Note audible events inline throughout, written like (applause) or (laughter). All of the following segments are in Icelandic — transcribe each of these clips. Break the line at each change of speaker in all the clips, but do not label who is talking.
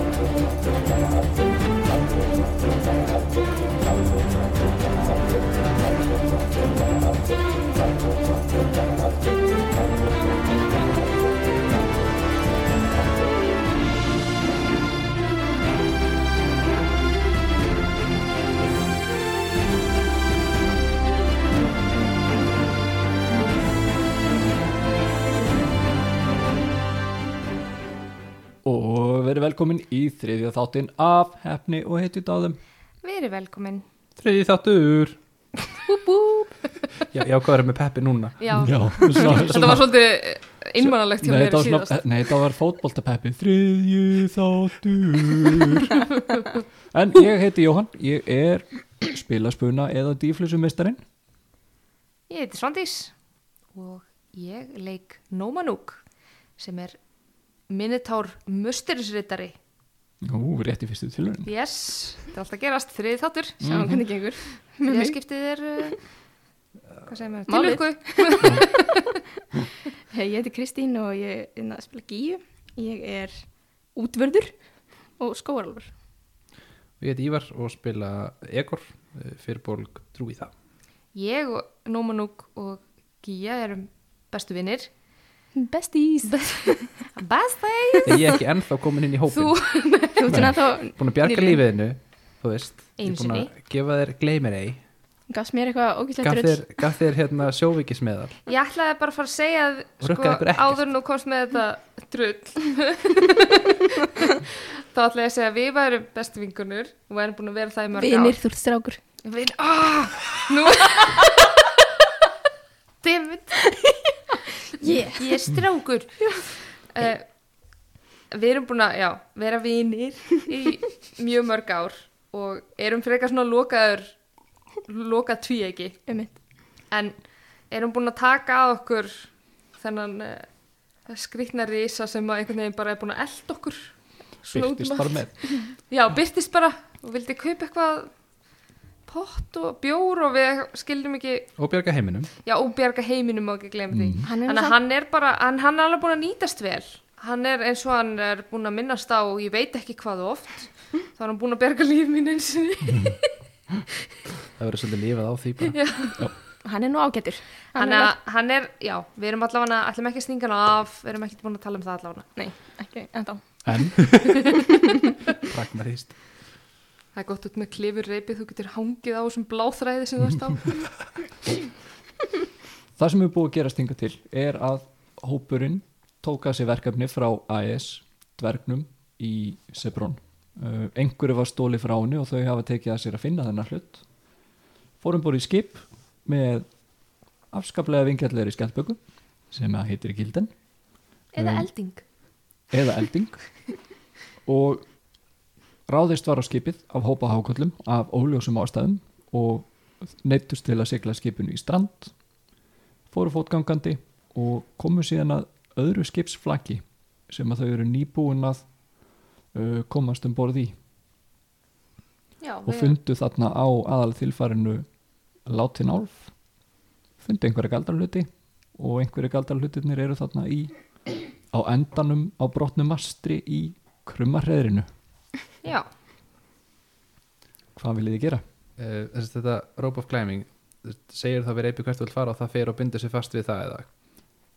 Og verið velkomin í þriðja þáttinn af hefni og heiti dáðum.
Verið velkomin.
Þriði þáttur (laughs) Já, já, hvað er með Peppi núna?
Já,
svona, (laughs)
þetta var svolítið innmannalegt hjá mér síðast.
svona, nei, þetta var fótboltapeppi Þriðji þáttur (laughs) En ég heiti Jóhann Ég er spilaspuna eða dýflissumistarinn
Ég heiti Svandís og ég leik Nómanúk sem er Minotaur Musterisritari.
Ú, rétt í fyrstu tilhörun
Yes, þetta er alltaf gerast, þriði þáttur, sjáum
Mhm.
hvernig gengur. (laughs) Þriða skiptið er, uh, hvað segir maður, tilöku. (laughs)
Ég heiti Kristín og ég er að spila gíu. Ég er útvörður og skóaralfur.
Ég heiti Ívar og spila Egor fyrirborg trúi það
Ég og Nómanúk og Gíja erum bestu vinnir.
Besties! (laughs)
Besties!
Ég er ekki ennþá komin inn í hópin
Þú, (laughs)
Búin að bjarga lífiðinu Þú veist. Ég er búin að gefa þér gleymir ei.
Gafst mér eitthvað ógíslegt rull.
gaf þér hérna sjóvikismeðal
Ég ætlaði bara að fara að segja að sko, áður en þú komst með þetta drull. (laughs) Þá ætlaði ég að segja að við værum bestu vingunur og værum búin að vera það í mörg
Vinir, þú ert strákur.
Vin, ah, Nú David. (laughs)
Yeah.
Ég er strákur. Uh, Við erum búin að já, vera vinir í mjög mörg ár og erum frekar svona lokaður lokað tví ekki
Um
en erum búin að taka að okkur þennan uh, skrýtna risa sem að einhvern veginn bara er búin að elda okkur. Um
Byrtist bara með.
Já, byrtist bara og vildi kaupa eitthvað pott og bjór og við skildum ekki
Og bjarga heiminum.
Já, og bjarga heiminum og ekki því.
Mm.
Hann er
þannig að hann er bara, hann, hann er alveg búin að nýtast vel. Hann er eins og hann er búin að minnast á ég veit ekki hvað oft þá er hann búin að bjarga líf mín eins og (laughs)
Það verður svolítið lifað á því bara.
Hann er nú ágættur. Hann
hann,
er
hann já, við erum allavega ætlum ekki að stinga hann af, við erum ekki búin að tala um það allavega.
Nei, ekki ennþá.
En? (laughs)
Pragmatist
það er gott út með klifur reipið, þú getur hangið á þessum bláþræði sem þú varst á. (laughs)
Það sem er búið að gerast hinga til er að hópurinn tók að sér verkefni frá AES dvergnum í Sebrón uh, einhverju var stóli frá henni og þau hafa tekið að sér að finna þennan hlut. Fórum búið í skip með afskaplega vingjallegri skjaldböku sem að heitir Gilden.
Eða
Um,
elding.
eða elding. (laughs) Og ráðist var á skipið af hópa háköllum af óljósum ástæðum og neittust til að sigla skipinu í strand fóru fótgangandi og komu síðan að öðru skipsflaki sem að þau eru nýbúin að uh, komast um borð í.
Já,
og fundu þarna á aðal þilfarinu látin álf fundu einhverja galdarhluti og einhverja galdarhlutinir eru þarna í á endanum á brotnum mastri í krummarhreðrinu
já,
hvað viljið þið gera?
uh, Þess að þetta rope of climbing segir það við reypi hvert þú vil fara og það fer og bindur sér fast við það eða?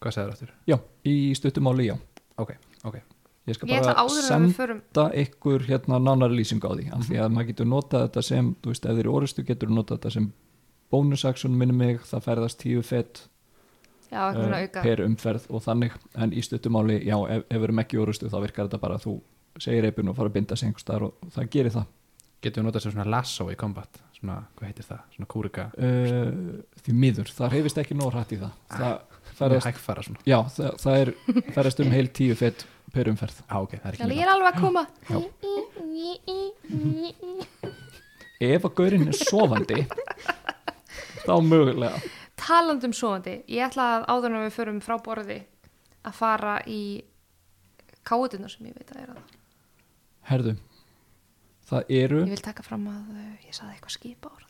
Hvað segir það aftur?
Já, í stuttumáli já.
Ok, ok.
Ég skal
ég
bara
við
senda
förum
ykkur hérna nánari lýsing á því af því að maður getur notað þetta sem þú veist, ef þið eru orustu getur notað þetta sem bónusaksjón minni mig, það ferðast tíu fett uh,
auka
per umferð og þannig. En í stuttumáli, já, ef, ef við erum ekki orustu þá virkar þetta bara að þú segir reypun og fara að binda sig einhvers staðar og, það gerir það.
Getum við notað sér svona lasso í combat Svona, hvað heitir það? Svona kúrika?
Uh, því miður, það reyfist ekki nóg hrætt í það. Það
Ferðast
ferðast,
Hægfara svona.
Já, það, það er ferðast um heil tíu fett per umferð.
Á, ok, það er
er alveg að koma.
Ef að gaurinn er sofandi þá mögulega.
Talandi um svoandi, ég ætla að áður en við förum frá borði að fara í káðunar sem ég veit að er að
herðu það eru
ég vil taka fram að uh, ég saði eitthvað skipa orð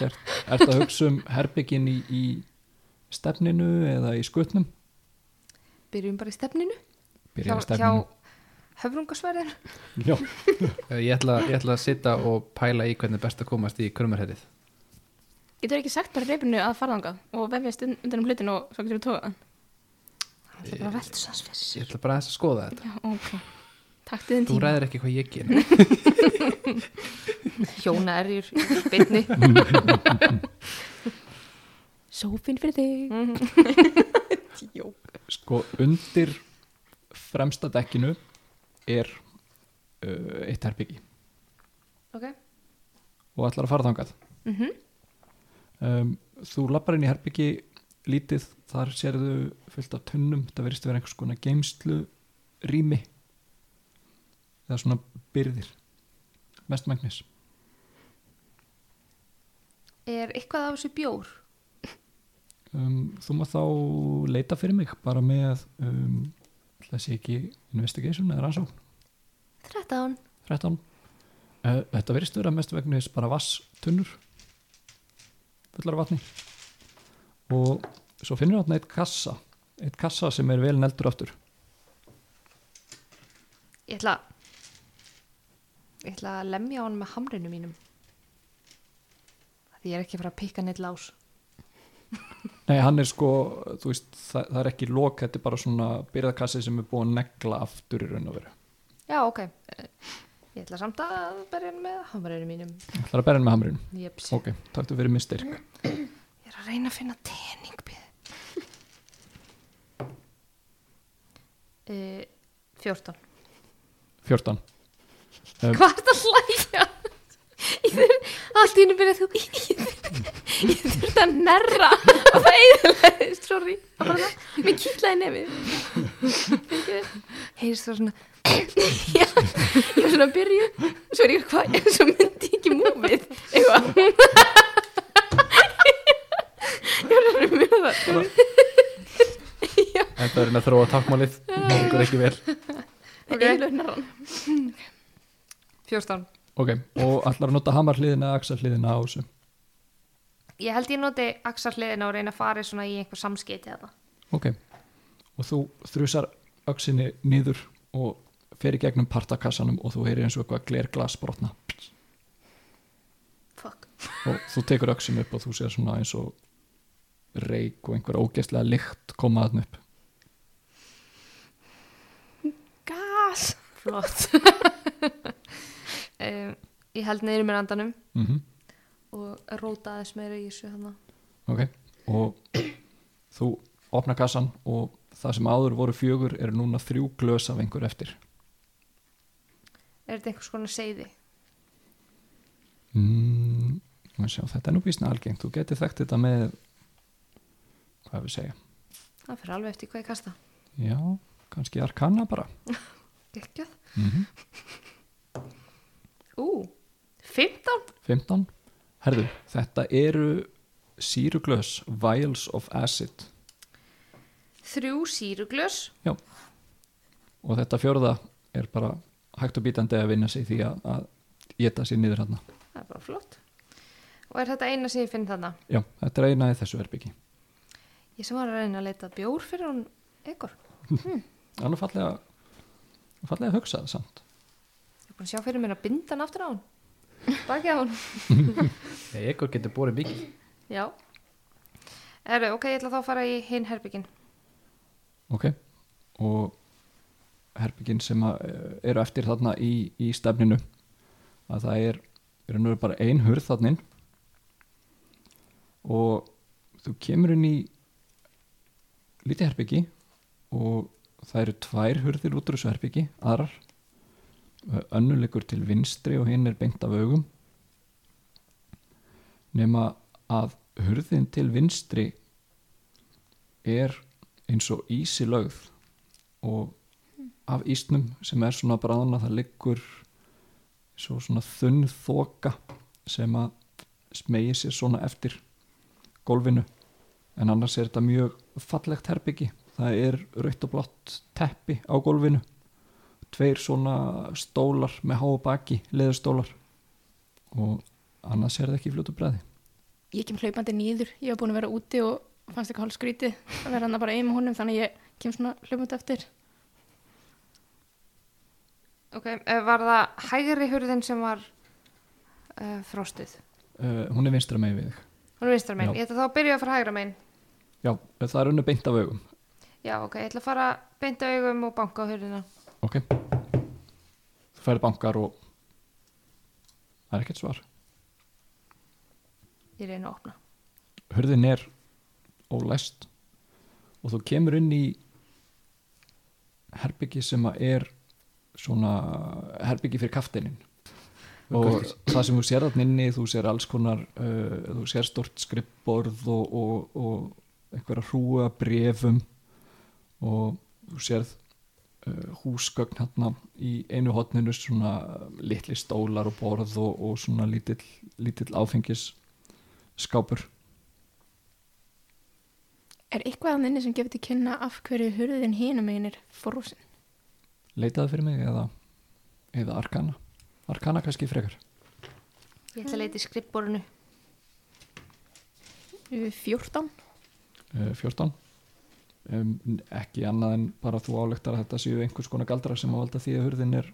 gert. ertu að hugsa um herbyggin í, í stefninu eða í skutnum?
Byrjum bara í stefninu.
Byrja í stefninu.
hjá höfrungasverðin
Já,
Eh, Ég ætla, ég ætla að sitta og pæla í hvernig best að komast í krummerherrið.
Getur ekki sagt bara reyfinu að fara þangað og vefjast un- undan um hlutin og svo getur við tóða
það er bara fyrir
Ég ætla bara aðeins að skoða þetta.
Já, ok. Takk til þinn
Þú
tíma.
ræðir ekki hvað ég ger (laughs)
hjóna erjur í beinni. (laughs)
Sófinn fyrir þig. (laughs)
Sko undir fremsta dekkinu er uh, eitt herbyggi
ok,
og ætlar að fara þangað.
Mm
um, þú lappar inn í herbyggi lítið, þar sérðu fullt af tunnum, þetta verðist að vera einhvers konar geimslu rými eða svona byrðir. Mestmægnis
er eitthvað af þessu bjór?
Um, þú maður þá leita fyrir mig bara með um, sé ekki investigation eða rannsókn.
13
13 uh, þetta verðist vera mest vegnis bara vasstunnur fullar vatni. Og svo finnur þarna eitt kassa eitt kassa sem er vel neldur aftur.
Ég ætla ég ætla að lemja á hann með hamrinu mínum. Því ég er ekki að fara að pikka neitt lás. (laughs)
Nei hann er sko þú veist, það, það er ekki lok þetta er bara svona byrðakassi sem er búin að negla aftur í raun og veru.
Já, ok. Ég ætla samt að berja hann með hamrinu mínum.
Það er að berja hann með hamrin
Jeps.
ok, taktu fyrir mistyrk
ég er að reyna að finna tening uh, 14
14 um,
Hvað er það að hlæja? Ég allt í henni byrjað þú (laughs)
Ég þurfti að nerra og það eðalegist, sorry. Mér kýtlaði nefið.
Heyrist það svona
Já, ég var svona að byrju, svo er ég hvað, svo myndi ég ekki múfið, eitthvað. Ég var svona að mjög það.
Þetta er að þróa tákmálið Gengur ekki vel
er eiginlega nerran.
14
ok, og allar að nota hamar hliðina eða axar hliðina á þessu?
Ég held ég noti axarliðina og reyna að fara svona í einhver samskeiti eða.
Ok, og þú þrjusar öxinni niður og fer í gegnum partakassanum og þú heyrir eins og eitthvað glerglas brotna.
Fuck.
Og þú tekur öxin upp og þú sér svona eins og reik og einhver ógeðslega lykt koma þarna upp.
Gas.
Flott (laughs) um, Ég held neyri mér andanum
mm
og róta aðeins meira í þessu hana
ok, og þú opna kassan og það sem áður voru fjögur er núna þrjú glös af einhver eftir.
Er þetta einhvers konar seiði?
mm, sjá, þetta er nú býsna algengt. Þú getur þekkt þetta með hvað við segja.
Það fyrir alveg eftir hvað ég kasta.
Já, kannski arkana bara. (laughs)
Gekkjöð
mm
Ú, 15?
15 herðu, þetta eru síruglös vials of acid.
Þrjú síruglös
og þetta fjórða er bara hægt og bítandi að vinna sig því að, að geta sér niður hann
Það er bara flott. Og er þetta eina sem ég finn þarna?
já, þetta er eina í þessu herbyggi
Ég sem var að reyna að leita bjór fyrir hún ykkur. (laughs)
Alveg fallega fallega að hugsa það samt
búin að sjá fyrir mér að binda hann aftur á hann. Baki á hann (laughs)
ekkur getur borið mikið.
Já. Erðu, ok, ég ætla þá að fara í hinn herbyggin
ok, og herbyggin sem að, eh, eru eftir þarna í, í stefninu að það er, er nú bara ein hurð þarnin og þú kemur inn í lítið herbyggi og það eru tvær hurðir út úr þessu herbyggi, aðrar önnuleikur til vinstri og hinn er beint af augum. Nema að hurðin til vinstri er eins og ísi lögð og af ísnum sem er svona bráðan að það liggur svo svona þunn þoka sem að smegir sér svona eftir gólfinu. En annars er þetta mjög fallegt herbyggi. Það er rautt og blátt teppi á gólfinu tveir svona stólar með háa baki leðurstólar og annars er það ekki í fljótu bræði
Ég kem hlaupandi nýður, ég var búin að vera úti og fannst eitthvað hálf skrítið að vera hann bara ein með honum þannig að ég kem svona hlaupandi eftir
Ok, eh, var það hægri hurðin sem var uh, frostið?
uh, hún er vinstra megin við þig
Hún er vinstra megin.
Já.
Ég ætla þá að byrja að fara hægra megin.
já, það er unni beint af augum
Já, ok, ég ætla að fara beint á augum og banka á hurðina.
Ok. Þú færði bankar og það er ekkert svar.
Ég reyna að opna.
hurðin er ólæst og þú kemur inn í herbyggi sem að er svona herbyggi fyrir kafteinin. Og það sem þú sér þarna inni þú sér alls konar uh, þú sér stort skrippborð og, og, og einhverja hrúa brefum og þú sérð uh, húsgögn hérna í einu hotninu svona litli stólar og borð og, og svona lítill, lítill áfengis skápur
Er eitthvað að inni sem gefur til kynna af hverju hurðin hinum megin er frosin?
leitaði fyrir mig eða, eða Arkana Arkana kannski frekar
Ég ætla að leita í skrippborinu.
Uh, 14?
uh, 14 um, ekki annað en bara þú álektar að þetta séu einhvers konar galdrar sem að valda því að hurðin er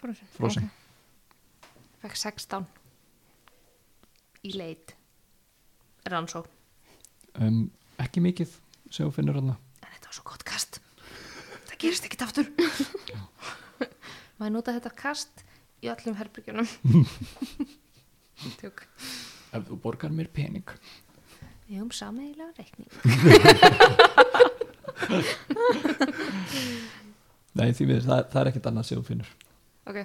Frosin.
Fekk 16. Í leit. Rannsó.
um, ekki mikið sem þú finnur hana
En þetta var svo gott kast. Það gerist ekkert aftur. Maður nota þetta kast í öllum herbyggjunum. (laughs) Tjók.
ef þú borgar mér pening
Við höfum sameigilega reikning. (laughs)
nei því við, það, það er ekkert annað sem þú finnur
Ok.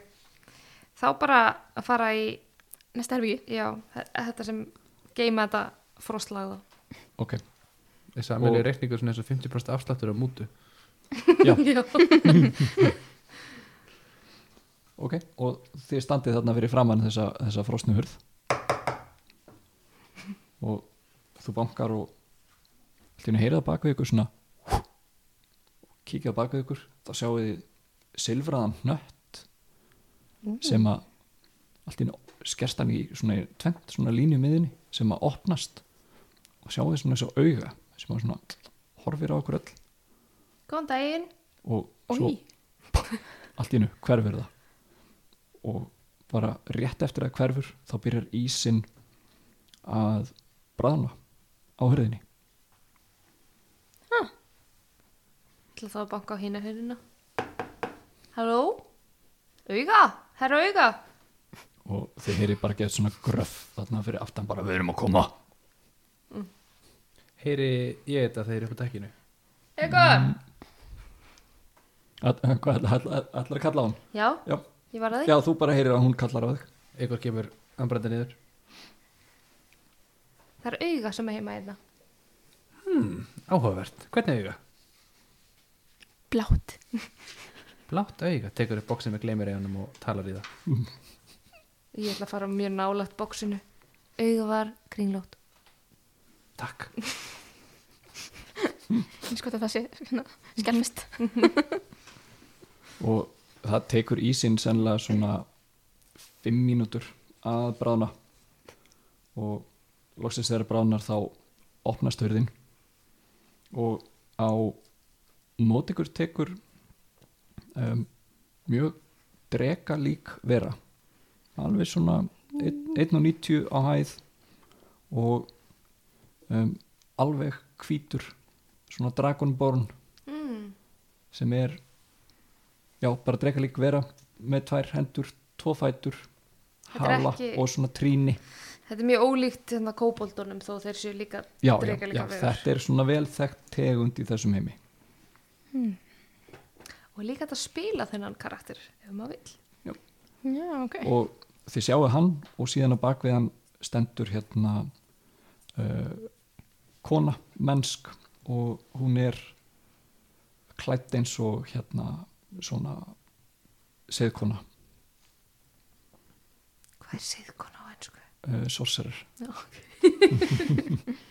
Þá bara að fara í,
Næsta herbyggi.
já, þe- þetta sem geima þetta frostlagða.
ok,
Þessi aðmjölu
Og-
reikningur svona eins og 50% afsláttur á mútu
já, (laughs) (laughs)
Já.
ok og þið standið þarna fyrir framann þessa, þessa frosnu hurð og þú bankar og hljóna heyrið bak við ykkur svona kíkja á bak við ykkur þá sjáu þið silfraðan nött sem að einu skerst hann í svona tvent, svona línu miðinni sem að opnast og sjáu þið svona og auga sem að svona horfir á okkur öll.
Góðan daginn.
og svo allt í einu hverfur það. Og bara rétt eftir að hverfur þá byrjar ísinn að bræðna á hörðinni
ætla þá að banka á hína hurðina. Halló? Auga? Herra auga?
og þið heyri bara gett svona gröf þarna fyrir aftan bara við erum að koma
Heyri ég þetta þegar ég er upp á dekkinu
Auga?
All- Hvað ætlar ætla, ætla að kalla á hann?
Já,
Já.
ég var að því.
Já, þú bara heyrir að hún kallar á þig
Eitthvað kemur anbrandi niður
Það er auga sem er heima hérna.
Áhugavert, hvernig auga?
blátt. (laughs)
Blátt auga, tekur upp bóksið með gleymir eigunum og talar í það (laughs)
Ég ætla að fara mjög nálægt bóksinu. Auga var kringlót.
Takk (laughs)
Ég sko að það sé hérna, skemmist.
og það tekur ísinn sennilega svona fimm mínútur að bráðna og loksins þegar bráðnar þá opnast hörðin og á mót ykkur tekur um, mjög drega lík vera. Alveg svona 1.90 á hæð og um, alveg hvítur svona dragonborn
Mm.
sem er já, bara drega lík vera með tvær hendur, tvo fætur hala
ekki-
og svona tríni
Þetta er mjög ólíkt hérna kóboldunum þó þeir séu líka
já, já,
Drekalíka
já,
vegur.
þetta er svona vel þekkt tegund í þessum heimi
og líka þetta spila þennan karakter ef maður vill.
Já, ok.
og þið sjáu hann og síðan á bakvið hann stendur hérna uh, kona, mennsk og hún er klætt eins og hérna svona seðkona,
Hvað er ennsku?
Uh, sorcerer. (laughs)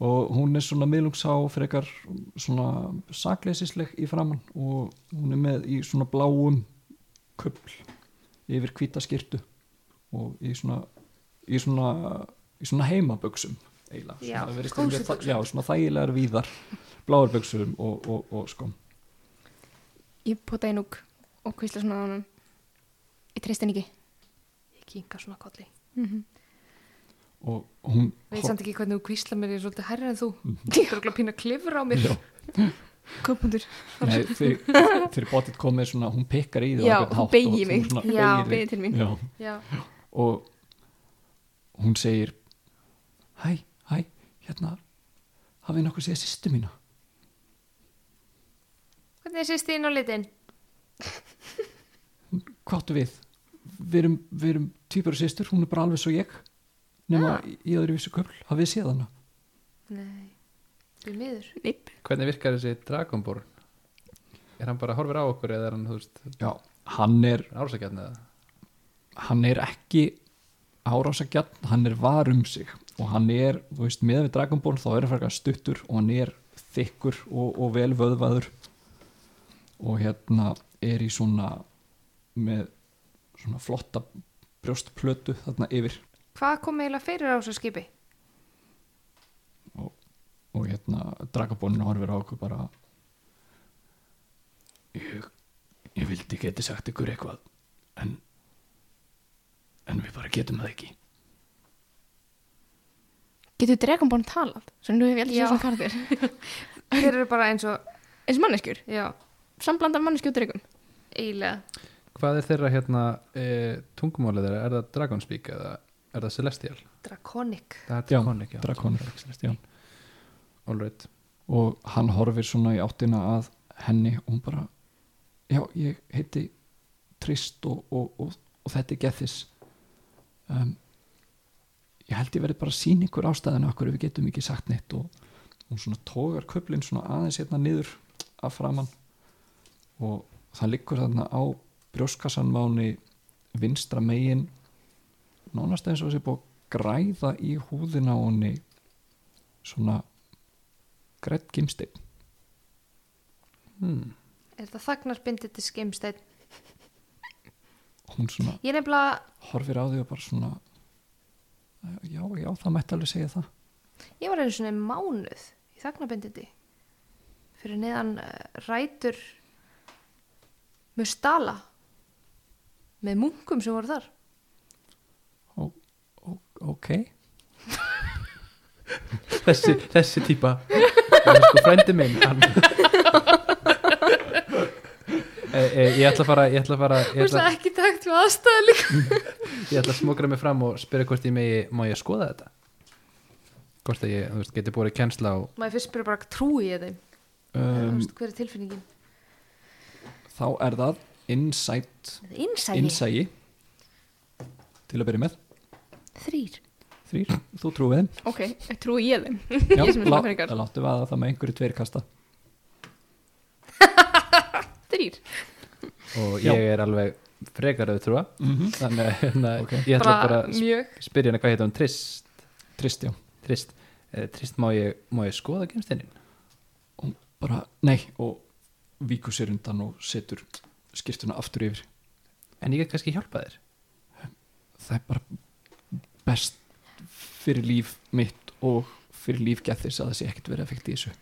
Og hún er svona miðlungsá frekar svona sakleisisleg í framann og hún er með í svona bláum kubl yfir hvíta skirtu og í svona í svona, í svona heimaböksum eiginlega,
Já,
svona, þa- já, svona þægilegar víðar bláar böksum og, og, og sko.
Ég pota einug og kvistla svona á honum. Ég treyst henni ekki
kinga svona kolli.
mm
og hún
Veit samt ekki hvernig þú kvísla mér, ég er svolítið herri en þú.
Mhm.
Þú er okkur pína klifur á mér.
Nei, þegar, bóttið komið svona, hún pikkar í á
Já, hún
og
mig.
Já,
beygir
til mín.
Já,
Já.
og hún segir hæ, hæ, hérna hafið nokkuð séð sýstu mína
Hvernig er sýst þín á litin?
hvað áttu við við erum, við erum tvíbara sýstur, hún er bara alveg svo ég nema
Ah.
í, í öðru vissu köfl hafið séð hana
Nei, þú er miður.
Nipp.
Hvernig virkar þessi Dragonborn? Er hann bara horfir á okkur eða er hann, þú veist,
já, hann er,
ásakjarn eða?
hann er ekki árásagjarn, hann er var um sig og hann er, þú veist, með við Dragonborn þá er hann frekar stuttur og hann er þykkur og, og vel vöðvaður og hérna er í svona með svona flotta brjóstplötu þarna yfir.
Hvað kom eiginlega fyrir á þessu skipi?
og hérna Dragonborn horfir á okkur bara ég, ég vildi geti sagt ykkur eitthvað en en við bara getum það ekki.
Getur Dragonborn talað? Svo nú hef ég aldrei séð svona karðir
Þeir eru bara eins og,
eins og manneskjur,
já,
og dregum
eiginlega.
Hvað er þeirra hérna e, tungumálið þeirra? Er það Dragonspeak eða er það Celestial?
Draconic.
Það er
Já,
Draconic, já.
Draconic.
All right.
og hann horfir svona í áttina að henni og hún bara já, ég heiti Trist og, og, og, og þetta er Gethis um, ég held ég verið bara að sína ykkur ástæðinu okkur við getum ekki sagt neitt og hún svona tógar köflin svona aðeins hérna niður af framann og það liggur þarna á brjóskassanmáni vinstra megin nánast eins og þessi búið græða í húðina á henni svona grætt gimsteinn
Hmm.
Er þetta þagnarbindið til skimsteinn?
og hún svona
nefnilega,
horfir á því og bara svona já, já, það mætti alveg segja það
ég var einu svona mánuð í þagnarbindindi. Fyrir neðan uh, rætur Mustala með munkum sem voru þar.
Ó, ok (laughs)
Þessi, þessi típa Það er sko frændi minn hann... e, (laughs) e, Ég ætla að fara Ég ætla að fara Ég ætla,
ekki takt við aðstæða líka.
ég ætla að smokra mig fram og spyrja hvort ég megi Má ég skoða þetta? Hvort að ég, þú veist, geti búið kennsla á
Maður fyrst byrja bara trúi ég þeim.
um,
Um, hver er tilfinningin?
þá er það insight.
Innsægi.
til að byrja með.
Þrýr
þrýr, þú trúið þeim.
Ok, ég trúi ég þeim.
Já, (laughs)
Ég sem er
lá,
smáfræðingar.
láttu að það með einhverju tveir kasta. (laughs)
Þrýr
og
Já.
ég er alveg frekar auð trúa.
Mm -hmm.
þannig að hérna,
Ok.
ég ætla bara að spyrja hana hvað heit hún? Trist,
trist, já.
Trist, eh, Trist má ég, má ég skoða gemstinin?
bara, nei, og víkur sér undan og setur skýrtuna aftur yfir.
En ég get kannski hjálpa þér
það er bara best fyrir líf mitt og fyrir líf gethis að það sé ekkert verið effekt í þessu.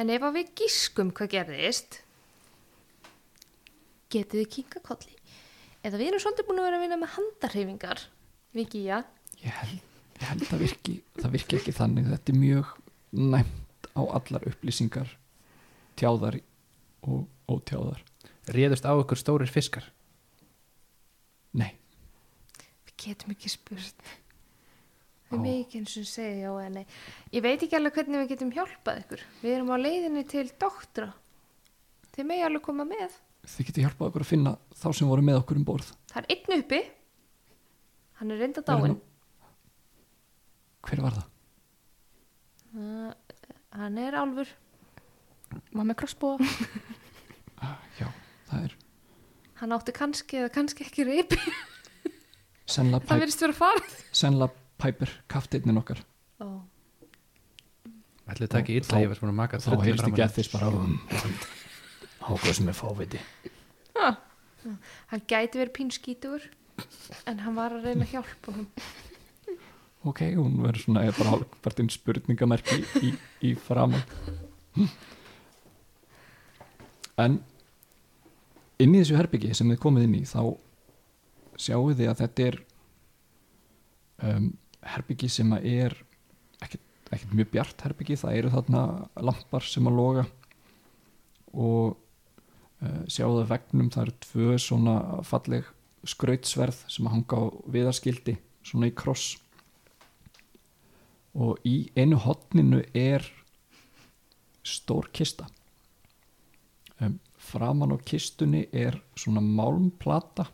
En ef að við gískum hvað gerðist, getið þið kinka kolli. Eða við erum svolítið búin að vera að vinna með handarhefingar, Viki, já.
ég held, ég held að virki, það virki ekki þannig. Þetta er mjög næmt á allar upplýsingar tjáðar og ótjáðar
Réðust á ykkur stórir fiskar
nei,
Við getum ekki spurt. Við megum ekki eins og segja já eða nei. Ég veit ekki alveg hvernig við getum hjálpað ykkur. Við erum á leiðinni til doktora. Þið megi alveg koma með.
þið getur hjálpað okkur að finna þá sem voru með okkur um borð
Það er einn uppi. Hann er reynda
nú? hver var það?
Uh, hann er álfur.
Var með crossbow
Ah, (laughs) já, það er
Hann átti kannski eða kannski ekki reypi. (laughs)
sennilega
Það
Piper,
verðist vera farið.
sennilega Piper kafteinin okkar
Ó.
Ætli þetta ekki
Og
illa ég var svona að maka
þá heyrst ekki að þess bara ákveð sem er fáviti
Hann gæti verið pínskítugur en hann var að reyna að hjálpa honum.
ok, hún verður svona er bara hálfpartinn spurningamerki í, í, í framan en inn í þessu herbyggi sem þið komið inn í þá sjáu þið að þetta er um, herbyggi sem að er ekkert, ekkert mjög bjart herbyggi það eru þarna lampar sem að loga og uh, sjáu það vegnum það eru tvö svona falleg skrautsverð sem að hanga á viðarskildi svona í kross. Og í einu hotninu er stór kista framan á kistunni er svona málmplata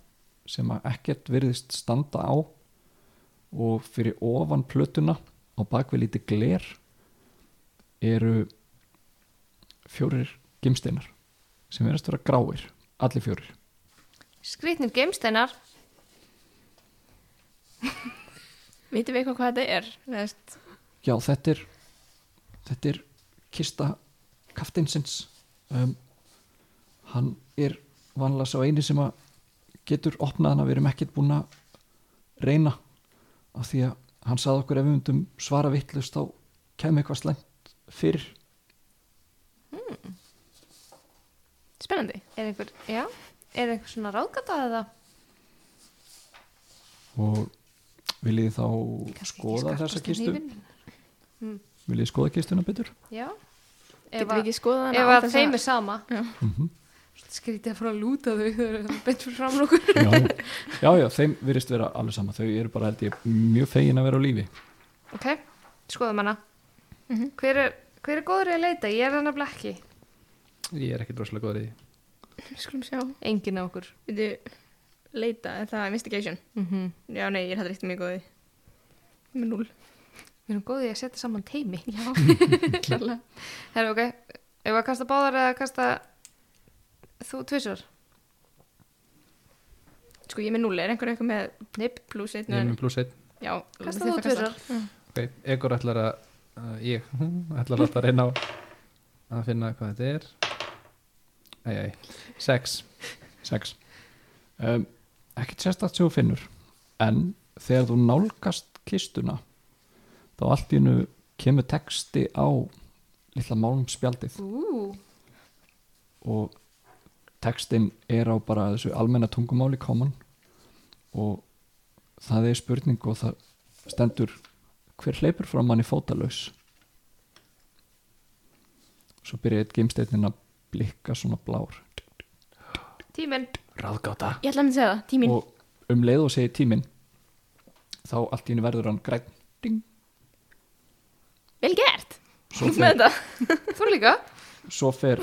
sem að ekkert virðist standa á. Og fyrir ofan plötuna á bakvið lítið gler eru fjórir gimsteinar sem verðast vera gráir allir fjórir.
Skrýtnir geimsteinar. (laughs)
Vitum við eitthvað hvað þetta er? Veist,
já þetta er þetta er kista kaftinsins um, hann er vanlega sá eini sem að getur opnað hana, við erum ekkert búin að reyna af því að hann sagði okkur ef við myndum svara vittlust þá kemur eitthvað slæmt fyrir.
Spennandi.
Er einhver, já, er einhver svona ráðgata eða?
Og viljið þá
kannski ekki
skoða þessa kistu?
hnífinn?
viljið skoða kistuna betur?
Já. Ef að,
ekki skoðað hana
ef
án
að
þess
þeim er sama.
Mm
skrítið að fara að lúta þau þau eru beint fyrir fram okkur
já, já, já, þeim virðist vera alveg sama þau eru bara held ég mjög fegin að vera á lífi
Ok, skoðum hana
Mhm.
hver, er, hver er góður í að leita? Ég er hann að blekki
Ég er ekki droslega góður í því
Skulum sjá.
Engin á okkur
Vitu, leita, er það investigation?
mm -hmm.
Já, nei, ég er þetta reykt mjög góði. Með núl.
Við erum góðið að setja saman teimi
Já. (laughs)
Herra, ok, ef að kasta báðar eða kasta þú tvisar
Sko, ég er með núl, er einhver eitthvað með
Nipp,
plus einn?
Ég er með pluss einn.
Já,
kasta þú tvisar
Ok, Egor ætlar að uh, ég (laughs) ætlar að láta reyna á að finna hvað þetta er. Æj, æj, sex.
Sex. Um, ekkert sérstakt sem þú finnur en þegar þú nálgast kistuna þá allt í hennu kemur texti á litla málmspjaldið.
Ú,
og textin er á bara þessu almenna tungumáli common og það er spurning og það stendur hver hleypur frá manni fótalaus svo byrja eitt geimsteinin að blikka svona blár
tíminn
Ráðgáta
Ég ætla að segja það, tíminn.
og um leið og segir tíminn þá allt í henni verður hann græn ding,
Vel gert.
svo (laughs)
Þú
líka?
svo fer.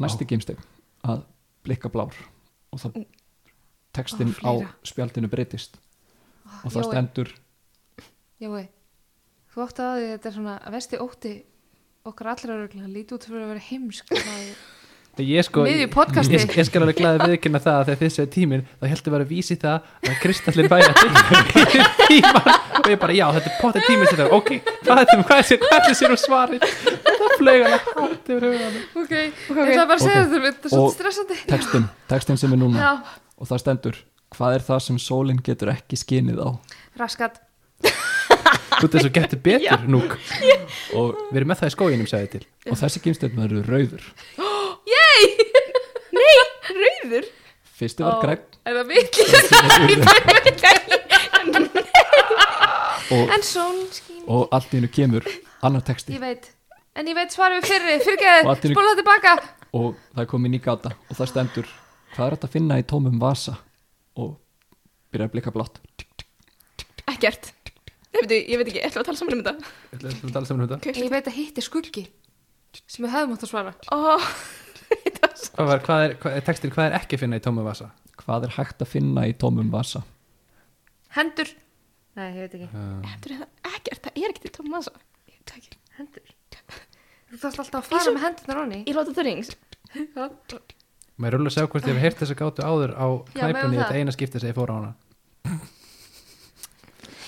Næsti geimstein að blikka blár og það textin
Ó,
á spjaldinu breytist. Og það
Jói.
stendur
Jói, þú átti að því þetta er svona að vesti ótti okkar allra öruglega líti út fyrir að vera heimsk það-
Ég sko,
podcasti.
ég, ég skal alveg glæði viðkynna það að þegar þið séu tíminn þá heldur vera að vísi það að Kristallin að tilkynna tíman og ég bara, já, þetta er potið tíminn sem það ok, hvað er þetta, hvað er er sér og svarið? Það flög að hátt yfir huganum.
Ok, ég ætla bara að segja þetta, þetta er svolítið stressandi.
textin, textin sem er núna.
Já,
og það stendur hvað er það sem sólinn getur ekki skinið á?
Raskat.
Þú veist þessu getur betur núk.
Og,
við erum með það í til.
Og þessi geimsteinn (gasps) (gasps) verður rauður (laughs)
Rauður.
fyrsti var græn
Er það (laughs)
og,
En sól skín
og allt í hennu kemur annar texti.
Ég veit. En ég veit svarið við fyrri,
í einu-
spóla það tilbaka.
Og það er komið ný gata og það stendur hvað er þetta að finna í tómum vasa? Og byrja að blika blátt.
Ekkert. Nei, veitu, ég veit ekki, ætla að tala saman um þetta.
Saman um þetta?
Ok.
Ég veit að hitt er skuggi sem við hefðum átt að svara.
Ó,
Hvað, var, hvað, er, hvað er textin, hvað er ekki að finna í tómu vasa?
hvað er hægt að finna í tómum vasa
Hendur Nei, ég veit ekki
Uh,
heldur það ekkert, það er ekkert í tóma massa. Ég veit það ekki.
Hendur Þú þarfst alltaf að fara
og-
með hendurnar onni
Í Lord of the Rings. (laughs)
maður rúlega að sjá hvort ég hef heyrt þessa gátu áður á knæpunni þetta
það.
eina skipti sem ég fór á hana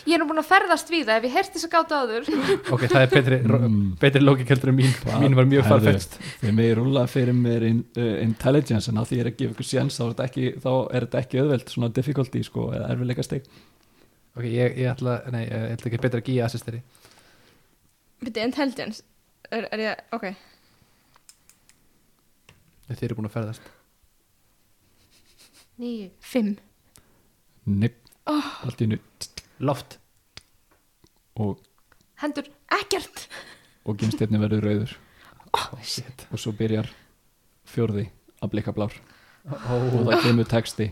Ég er nú búin að ferðast við það ef ég heyrti þess að gáta áður.
Ok, það er betri,
Mm.
betri lókikeldur en mín. Mín var mjög farfetst
þegar mig rúla fyrir mér in, uh, intelligence en að því ég er að gefa ykkur séns þá er þetta ekki, þá er þetta ekki auðvelt svona difficulty sko, eða erfiðleika steg
ok, ég, ég ætla, nei, ég ætla ekki betra að gíja assisteri.
Veitu, intelligence. Er, er ég, ok.
Þeir eru búin að ferðast.
Níu
Fimm.
Nipp,
oh,
allt í einu
Loft.
Og,
Hendur
Ekkert.
og gimstjarni verður rauður.
Oh, shit.
og svo byrjar fjórði að blika blár.
Oh.
og það kemur texti.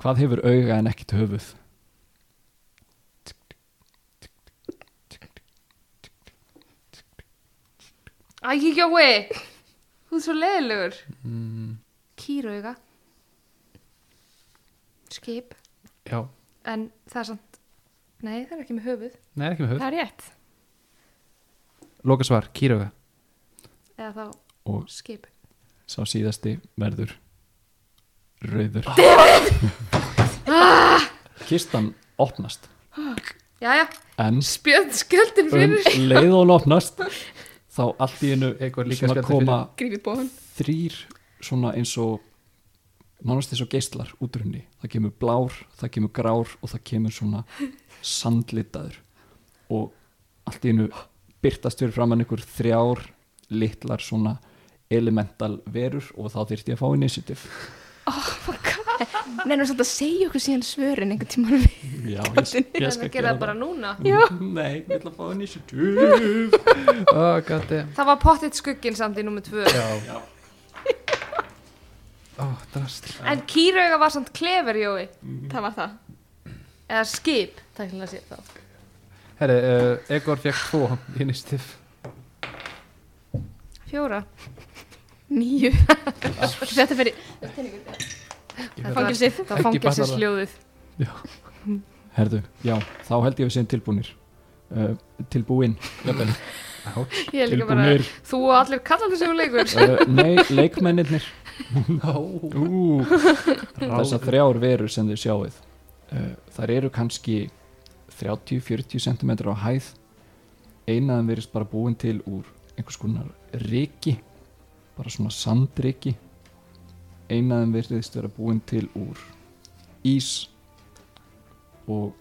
Hvað hefur auga en ekkert höfuð?
Æ, Jói. Þú er svo leiðilegur.
Mm,
Kýrauga. Skip.
Já,
En það er samt Nei, það er ekki með höfuð.
Nei, ekki með höf
Það er rétt.
Loka svar, kýrauga.
Eða þá
og
skip.
sá síðasti verður rauður. (laughs) Kistan opnast.
Jæja,
en
spjöld skjöldin
um
fyrir.
leið og hún opnast (laughs) þá allt í einu
Eitthvað líka
svona
spjaldið
koma
Grífið bóðan
þrýr svona eins og nánast eins og geislar út úr henni? Það kemur blár, það kemur grár og það kemur svona sandlitaður. Og allt í einu byrtast fyrir framann ykkur þrjár litlar svona elemental verur og þá þyrfti ég að fá initiative.
Nefnum samt að segja okkur síðan svörin einhvern tíma
Já, ég, (laughs)
Það er að gera það. bara núna.
Já.
Nei, ég ætla að fá initiative. (laughs)
Oh, God damn
Það var pottitt skugginn samt í nummer tvö.
Já oh, drast
En kýrauga var samt klefer, Jói.
Það var það.
Eða skip, sér
Herri, uh, Egor fekk tvo initiativ
Fjóra.
Níu. (laughs) Þetta fyrir
Það
Fangelsið.
Það
Ekki
fangelsið
batnar það.
sljóðið.
Herðu, já, þá held ég að við séum tilbúnir. Uh, Tilbúin jafnvel.
Ég er líka bara Þú og allir kallandi sem leikur.
Uh, Nei, leikmennirnir. Ú, (laughs) þessar þrjár verur sem þið sjáuð uh, þar eru kannski 30-40 cm á hæð. Einaðan verist bara búin til úr einhvers konar riki bara svona sandriki einaðan verist vera búin til úr ís og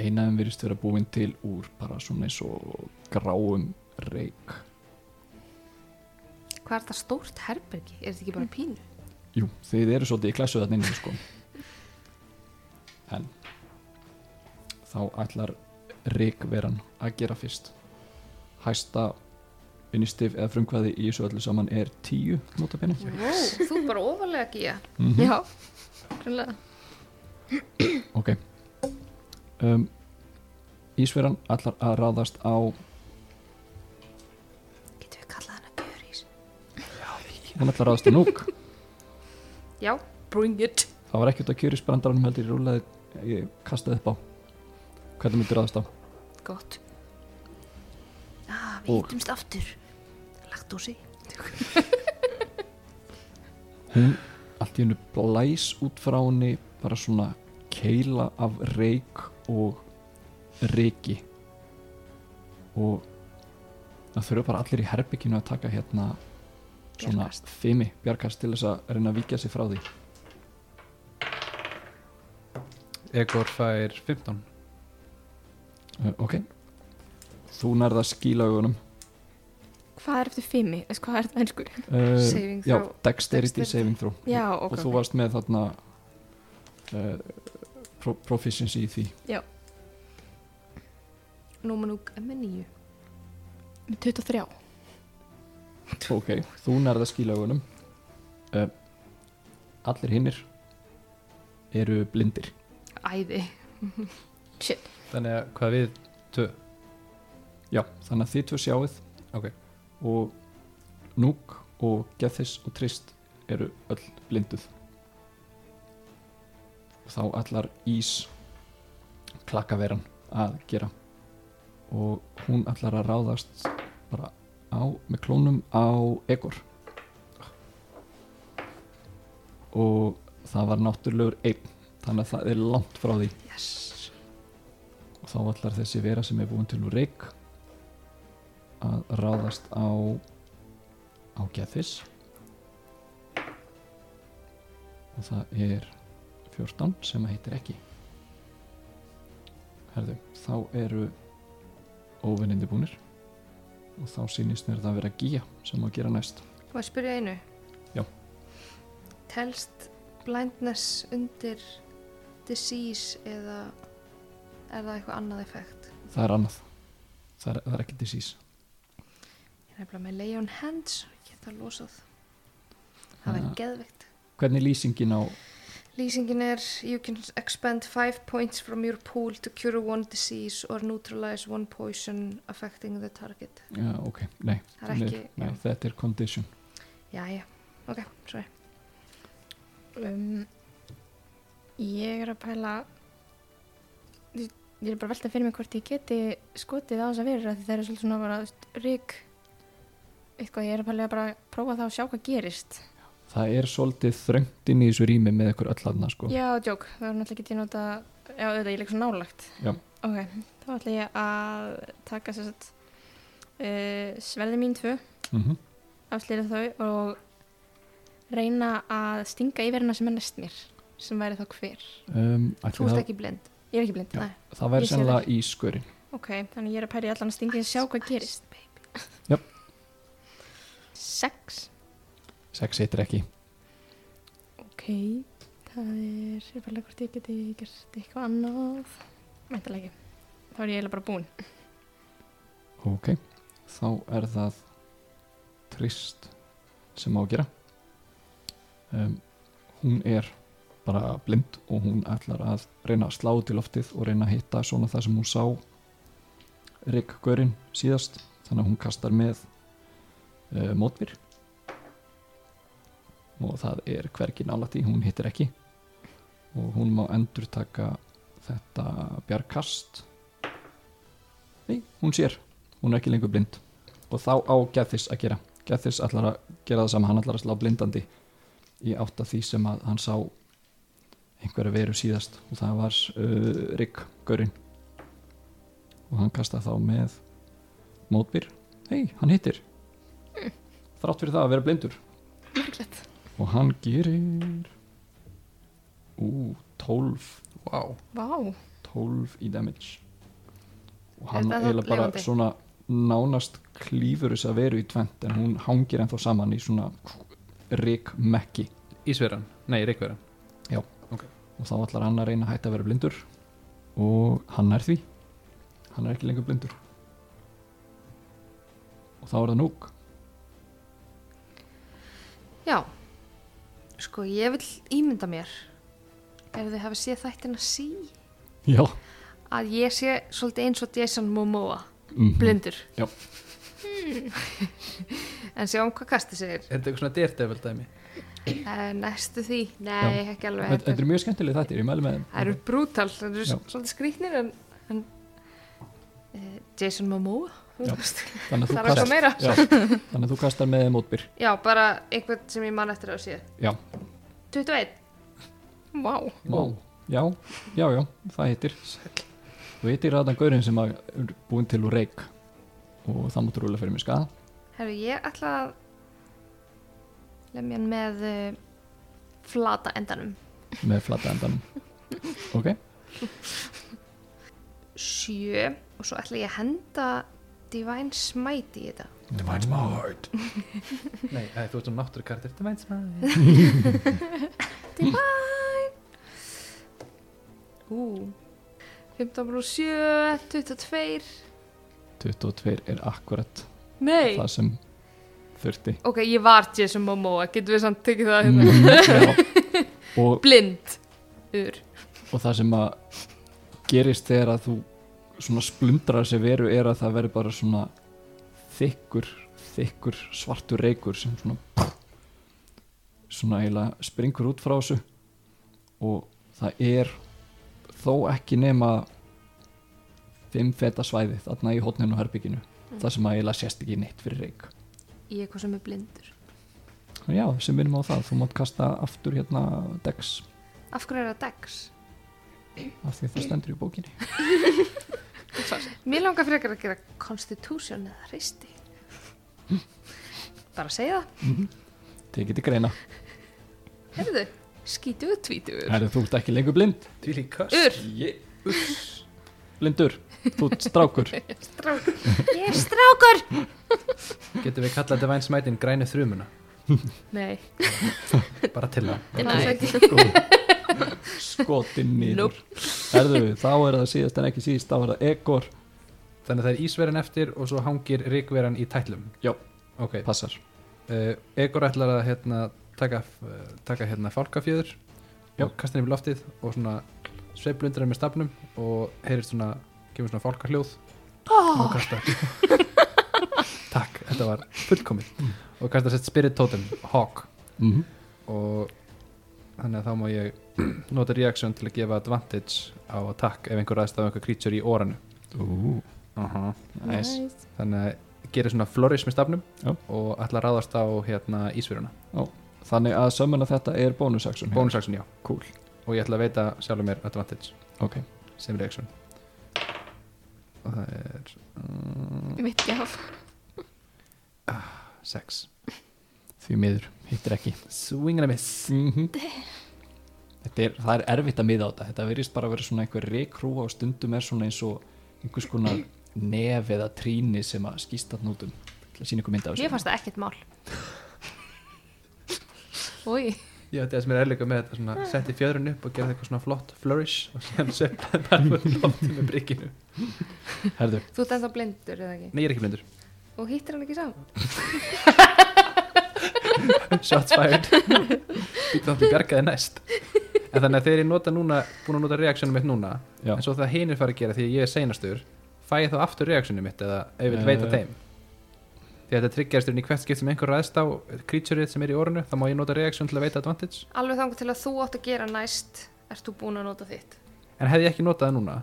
einaðan verist vera búin til úr bara svona eins og gráum reik
Hvað er það stórt herbergi? Er þetta ekki bara pínu?
Jú, þið eru svolítið í klassu þarna inni sko. En þá ætlar ríkveran að gera fyrst. Hæsta innistif eða frumkvæði í þessu öllu saman er 10 notabenni
Wow, þú er bara ofalega gíja
mm
Já. Grunlega
Ok. Um, Ísveran ætlar að ráðast á hún ætlar að ráðast á núk (laughs)
Já, bring it.
Það var ekkert að kjöris brandaranum heldur ég rúlaði ég kastaði upp á. Hvernig myndir ráðast á?
Gott.
Ah,
Og-
Við hittumst aftur. Laktósi. (laughs)
Hún allt í hennu blæs út frá henni bara svona keila af reik og reiki og það þurfa bara allir í herbygginu að taka hérna svona
Bjargast.
fimi bjarkast til þess að reyna að vikja sig frá því
Egor fær 15
uh, ok þú nærða skíla augunum
Hvað er eftir fimmi? Veist hvað er þetta einsku?
uh,
Saving
já,
throw.
dexterity
Dexterity.
saving throw
Já,
og
ok
þú varst með þarna uh, pro proficiency í því
Númanúk er með nýju
Með 23
ok, þú nærða skílaugunum uh, allir hinnir eru blindir.
Æði. (laughs)
Shit.
Þannig að hvað við tvö?
Já, þannig að þið tvö sjáuð
Ok.
og Núk og Gethis og Trist eru öll blinduð. Og þá allar ís klakkaveran að gera. Og hún allar að ráðast bara á, með klónum á Egor. Og það var náttúrulegur einn þannig að það er langt frá því.
Yes.
Og þá allar þessi vera sem er búin til úr reik að ráðast á á Gethis og það er 14 sem að heitir ekki. Herðu, þá eru óvinnindi búnir og þá sýnist mér það að vera Gía sem að gera næst
Má ég spyrja einu?
Já.
Telst blindness undir disease eða er það eitthvað annað effekt?
það er annað það er, það er ekki disease
Ég er nefnilega með lay on hands og geta losað. Það verður geðveikt.
hvernig er lýsingin á
Lýsingin er you can expend 5 points from your pool to cure one disease or neutralize one poison affecting the target.
já, ok, nei,
Það er ekki,
nei þetta er condition
Já, já, ok, sorry.
um, Ég er að pæla Ég er bara að velta fyrir mig hvort ég geti skotið á þess að vera því það er svolítið svona bara þú veist, rík eitthvað, ég er að pæla að bara prófa það og sjá hvað gerist
það er svolítið þröngt inn í þessu rými með ykkur öll aðna sko.
Já, djók, það er náttúrulega ekki nota Já, auðvitað, ég er líka svo nálagt. Ok, þá ætla ég að taka sér satt uh, sverði mín tvö.
Mm
afslýra þau og reyna að stinga yfir hana sem er næst mér sem væri þá hver.
Um,
Þú ert ekki blind.
Ég er ekki blind,
Já.
nei.
Það væri sennilega í skörin
Ok, þannig ég er að pæri allan að stinga í að sjá hvað gerist. Sex
sex heitir ekki.
Ok, það er ég fæla hvort ég geti gert eitthvað annað. Mæntalega ekki. Þá er ég eiginlega bara búin
ok, þá er það trist sem á að gera. Um, hún er bara blind og hún ætlar að reyna að slá í loftið og reyna að hitta svona það sem hún sá Rick Görin síðast. Þannig að hún kastar með uh, mótbyr og það er hvergi nálægt í, hún hittir ekki. Og hún má endur taka þetta bjarkast nei, hún sér. Hún er ekki lengur blind. Og þá á Gethis að gera. Gethis ætlar að gera það sama, hann ætlar að slá blindandi í átt að því sem að hann sá einhverja veru síðast. Og það var uh, Rick Görin og hann kasta þá með mótbyr. Hei, hann hittir. Þrátt fyrir það að vera blindur.
Merklegt
og hann gerir ú, 12
Vá,
Vá,
12 í damage. Og hann eiginlega bara
lifandi?
svona nánast klífur þess að veru í tvent en hún hangir ennþá saman í svona rík mekki
Ísveran, nei, Reykveran
og þá ætlar hann að reyna að hætta að vera blindur. Og hann er því. Hann er ekki lengur blindur. Og þá er það núk.
Já, sko ég vil ímynda mér ef þið hafa séð þættina sí
já.
að ég sé svolítið eins og Jason Momoa
mm
blindur.
Já. (laughs)
en sjáum hvað kasti segir.
Er þetta eitthvað svona daredevil dæmi?
uh, næstu því, nei ekki alveg.
Þetta þetta er mjög skemmtileg þættir, ég mæli með þeim.
Það eru brútal, það eru
Já.
svolítið skrýtnir en, en uh, Jason Momoa?
Já. Þannig að kast-
meira.
Já, þannig að þú kastar með mótbyr.
Já, bara einhvern sem ég man eftir að sé
já,
21,
vá.
Vá. já, já, já, það hittir þú hittir að þann gaurinn sem er búinn til úr reik og það mútur rúlega fyrir mig skada
herru ég ætla að lemja hann með uh, flata endanum.
Með flata endanum. Ok,
sjö. Og svo ætla ég að henda Divine Smite í þetta.
Divine Smart. (laughs)
Nei, þú ert svona náttúrukartir Þetta veit sem (laughs)
Divine. Ú. 15 pluss 7 22
22 er akkurat
Nei.
það sem þurfti.
Ok, ég var Jason Momoa, getur við samt tekið það hérna?
Mm, (laughs)
Blind Ur.
Og það sem að gerist þegar að þú svona splundrar sér veru er að það verður bara svona þykkur, þykkur svartur reykur sem svona svona eiginlega springur út frá þessu. Og það er þó ekki nema fimm feta svæði þarna í hotninu og herbygginu það sem eiginlega sést ekki neitt fyrir reyk.
Í eitthvað sem er blindur.
Já, sem minnum á það, þú mátt kasta aftur hérna dex.
Af hverju er það Dex?
af því að það stendur í bókinni (laughs)
Mér langar frekar að gera Constitution eða hristi. Bara að segja það.
Tekið til greina,
Herðu, skítu og tvítur
er þú ert ekki lengur blind.
Ur,
Ég, blindur, þú ert strákur. (laughs)
Strákur.
Ég er strákur.
Getum við kallað Divine Smitein grænu þrumuna?
Nei,
bara til það
Nei.
Ekki
skotin niður.
Nope.
Þá er það síðast en ekki síðast þá er það Egor,
þannig að það er ísveran eftir og svo hangir ríkveran í tætlum.
Já.
ok,
passar.
Uh, Egor ætlar að hérna, taka, uh, taka hérna fálkafjöður
Já.
og kasta henni við loftið og svona sveiflundir henni með stafnum og heyrist svona, kemur svona fálkafljóð
Ah.
og kasta takk, þetta var fullkomið. Og kasta sett spirit totem, hawk.
Mm
og þannig að þá má ég (clears throat) nota reaction til að gefa advantage á attack ef einhver ræðst á einhver creature í oranu uh
nice.
þannig að gera svona flourish með stafnum
Já.
og ætla að ráðast á hérna ísveruna
Þannig að sömuna þetta er bónus action
bonus action já.
Cool,
og ég ætla að veita sjálfur mér advantage.
Ok.
Sem reaction. Og það er um,
Mitt gjaf.
6
Því miður, hittir ekki.
Swing and a miss.
Mm (laughs) Þetta er, það er erfitt að miða á þetta. Þetta verðist bara að vera svona einhver reikrúa og stundum er svona eins og einhvers konar nef eða tríni sem að skýsta nútum til að sína ykkur mynd af
Mér fannst það ekkert mál.
Úi,
já er sem er erleika með þetta svona setti fjöðrun upp og gera eitthvað svona flott flourish og síðan sveiflaði bara fyrir loftið með brygginu.
Herðu,
Þú ert ennþá blindur eða ekki?
Nei ég er ekki blindur.
Og hittir hann ekki saman (laughs)
shots fired. Býtum til bjargaði næst. En þannig að þegar ég nota núna búin að nota reactionum mitt núna
já,
en svo það hinir fara að gera því að ég er seinastur fæ ég þá aftur reactionum mitt eða ef ég vil veita þeim? Því að þetta tryggjaðsturinn í hvert skipt sem einhver ræðst á creatureið sem er í orðinu þá má ég nota reaction til að veita advantage.
Alveg þangur til að þú átt að gera næst Ert þú búin að nota þitt.
En hefði ég ekki notað það núna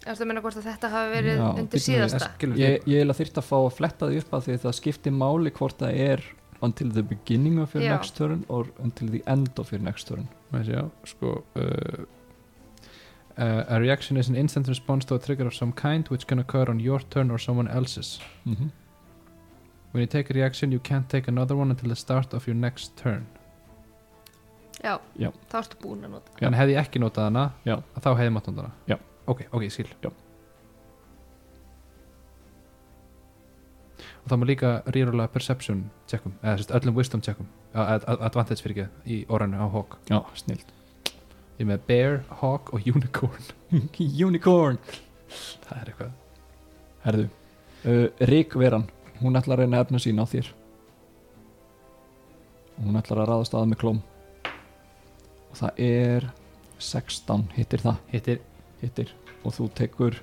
Ertu að meina hvort að þetta hafi verið
Já,
undir
við,
síðasta
skilur
ég, ég er að þyrta að fá að fletta því upp að því að það skiptir máli hvort það er until the beginning of your
Já.
next turn or until the end of your next turn
sjá, sko uh, uh, a reaction is an instant response to a trigger of some kind which can occur on your turn or someone else's
mm
when you take a reaction you can't take another one until the start of your next turn
Já,
Já.
þá ertu búin að nota
Já.
en hefði ég ekki notað hana
Já.
þá hefði ég mátt nota hana
Já.
Ok, ok, skil
Já.
og það má líka rýrulega perception checkum, eða sérst öllum wisdom checkum ad ad advantage fyrir ekki í orðinu á hawk.
Já, snilt.
Ég er með bear, hawk og unicorn. (laughs)
Unicorn.
Það er eitthvað.
Herðu, uh, Ríkveran hún ætlar að reyna efna sín á þér. Og hún ætlar að ráðast að með klóm. Og það er 16 hittir það?
Hittir,
hittir og þú tekur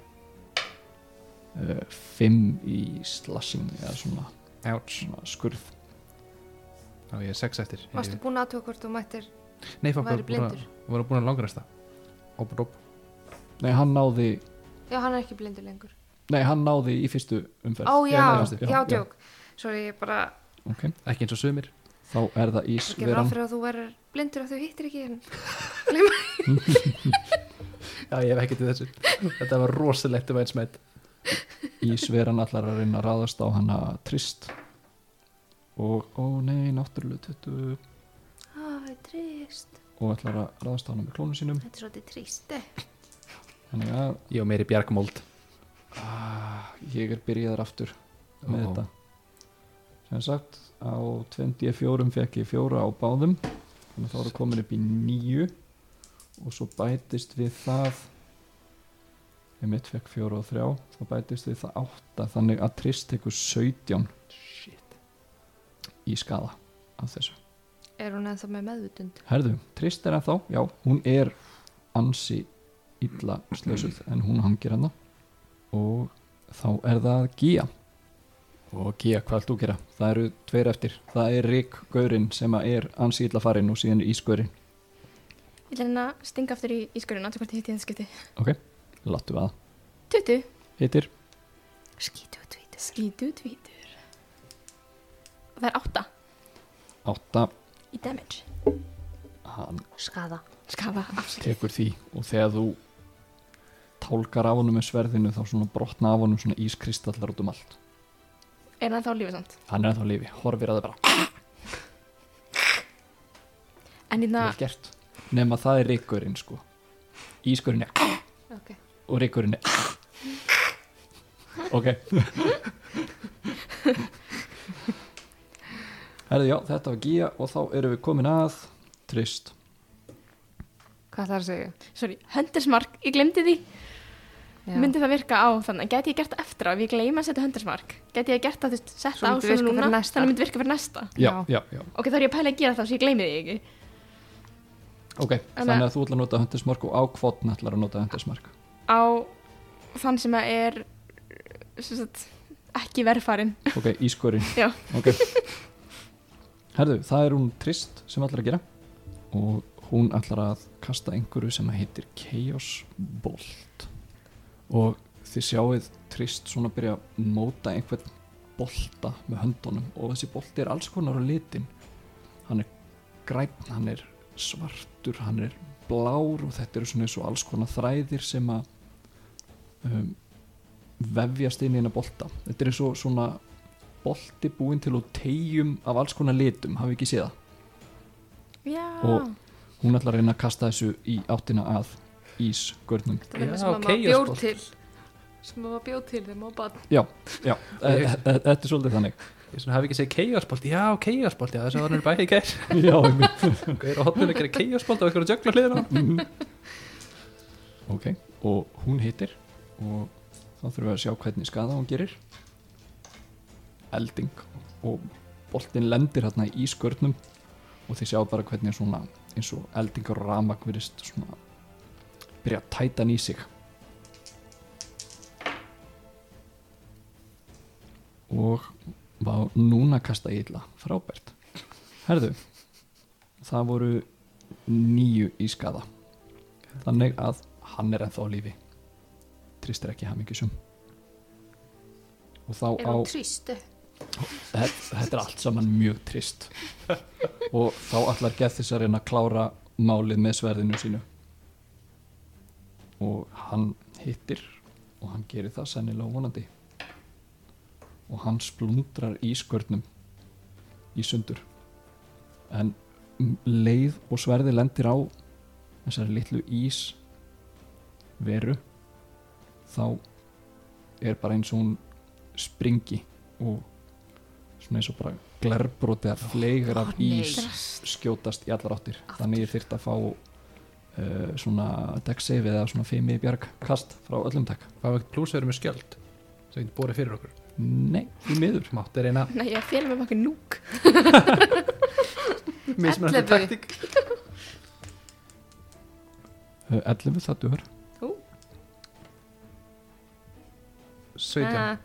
uh, 5 í slashing eða svona,
ouch
svona skurð.
Og ég er 6 eftir.
Varstu búin að aðtöka hvort þú mættir
nei,
væri
var búin að
blindur?
var búin að langræsta op, op.
Nei, hann náði,
Já, hann er ekki blindur lengur.
Nei, hann náði í fyrstu umferð.
Ó, já,
næstu.
já, tjók Sorry, ég bara
Ok,
ekki eins og sumir.
Þá er það ísveran.
ráð fyrir að þú verður blindur að þú hittir ekki en (laughs)
já, ég hef ekki til þessu. Þetta var rosalegt um eins með
Ísveran allar að reyna að ráðast á hana trist. Og, ó nei, náttúrulega 20
Það er trist.
Og ætlar að ráðast á hana með klónu sínum.
Þetta er svolítið trist. Eh.
þannig að
ég og meiri bjargmóld
ah, ég er byrjaður aftur með
Ó.
þetta. Sem sagt á 24 fekk ég fjóra á báðum. Þannig að þá eru komin upp í nýju og svo bætist við það ég mitt fekk fjóra og þrjá þá bætist við það átta. Þannig að Trist tekur 17
shit.
í skada af þessu.
Er hún ennþá með meðvutund?
Herðu, Trist er ennþá, já, hún er ansi illa slösuð (clears throat) en hún hangir hennar og þá er það Gía. Og Gía, hvað ættu að gera? Það eru tveir eftir, það er Rík Gaurinn sem að er ansi illa farinn og síðan Ísgaurinn
Ég ætla hérna stinga aftur í ískurinn Áttu hvort ég hitti þetta skipti
ok, láttu við að.
20
hittir,
Skítu og tvítur.
Skítu tvítur. Og það er 8
átta.
Í damage.
Hann
Skada
Skafa afsakið.
tekur því. Og þegar þú tálkar af honum með sverðinu þá svona brotna af honum svona ískristallar út um allt.
Er það þá lífið samt?
hann er ennþá á lífi, horfir að það bara.
En hérna
vel gert nema það er Ríkgaurinn sko. Ísgaurinn er
Ok.
og Ríkurinn er ok. Herði, já, þetta var Gía og þá erum við komin að Trist.
Hvað ætlar að segja?
Sorry, höndersmark, ég glemdi því.
Já.
Myndi það virka á þannig, gæti ég gert það eftir á ef ég gleyma að setja höndersmark Gæti ég gert það, þú veist,
Svo
setta á svona núna. Þannig myndi virka fyrir næsta.
Já,
Já.
já, já.
Ok, þá er ég að pæla að gera það svo ég gleymi því ekki
Ok, þannig að þú ætlar að nota höndismark og á kvotn ætlar að nota höndismark
Á þann sem að er sem sagt, ekki verðfarin
Ok, ískorinn
Já.
Ok. Herðu, það er hún Trist sem ætlar að gera og hún ætlar að kasta einhverju sem heitir Chaos Bolt. Og þið sjáuð Trist svona byrja að móta einhvern bolta með höndunum og þessi bolti er alls konar á litin. Hann er græn, hann er svartur, hann er blár og þetta eru svona eins og alls konar þræðir sem að um, vefjast inn í hennar bolta. Þetta er eins og svona bolti búinn til og tegjum af alls konar litum, hafi ekki séð það?
Já,
Og- hún ætlar að reyna að kasta þessu í áttina að ísgörnum.
Það er
Já,
sem að maður
ball.
til. Sem maður bjór til þegar maður bara
já, já, e- e- e- þetta er svolítið þannig
Ég svona hafi ekki segið keigarsbolt, já keigarsbolt, já þess að hann er bæði í gær. (laughs)
Já, einmitt. (laughs)
Gauður á hotninu að gera keigarsbolt og eitthvað að jökla hliðina
Mhm. (laughs) ok, og hún hittir og þá þurfum við að sjá hvernig skada hún gerir. Elding og boltin lendir hérna í skörnum og þið sjá bara hvernig svona eins og eldingar og ramak verist svona byrja að tæta hann í sig. Og vá, núna kasta ég illa. Frábært. Herðu það voru nýju í skada þannig að hann er ennþá á lífi. Trist er ekki hamingjusum. Og þá
er
á
hún trístu
þetta, þetta er allt saman mjög trist. Og þá allar gett þess að reyna að klára málið með sverðinu sínu. Og hann hittir og hann gerir það sennilega vonandi og hann splundrar í skörnum í sundur. En um leið og sverði lendir á þessari litlu ís veru þá er bara eins og hún springi og svona eins og bara glerbróti að fleigur af ís skjótast í allar áttir. Þannig ég þyrft að fá uh, svona deck save eða svona 5 í bjarg kast frá öllum takk.
Fá ekkert pluss verið með skjöld sem getur borið fyrir okkur
nei, því miður.
Mátti reyna
Nei, ég félum með makkur núk. (laughs)
Mismunandi taktík.
Uh, 11 það duður
17
Ah.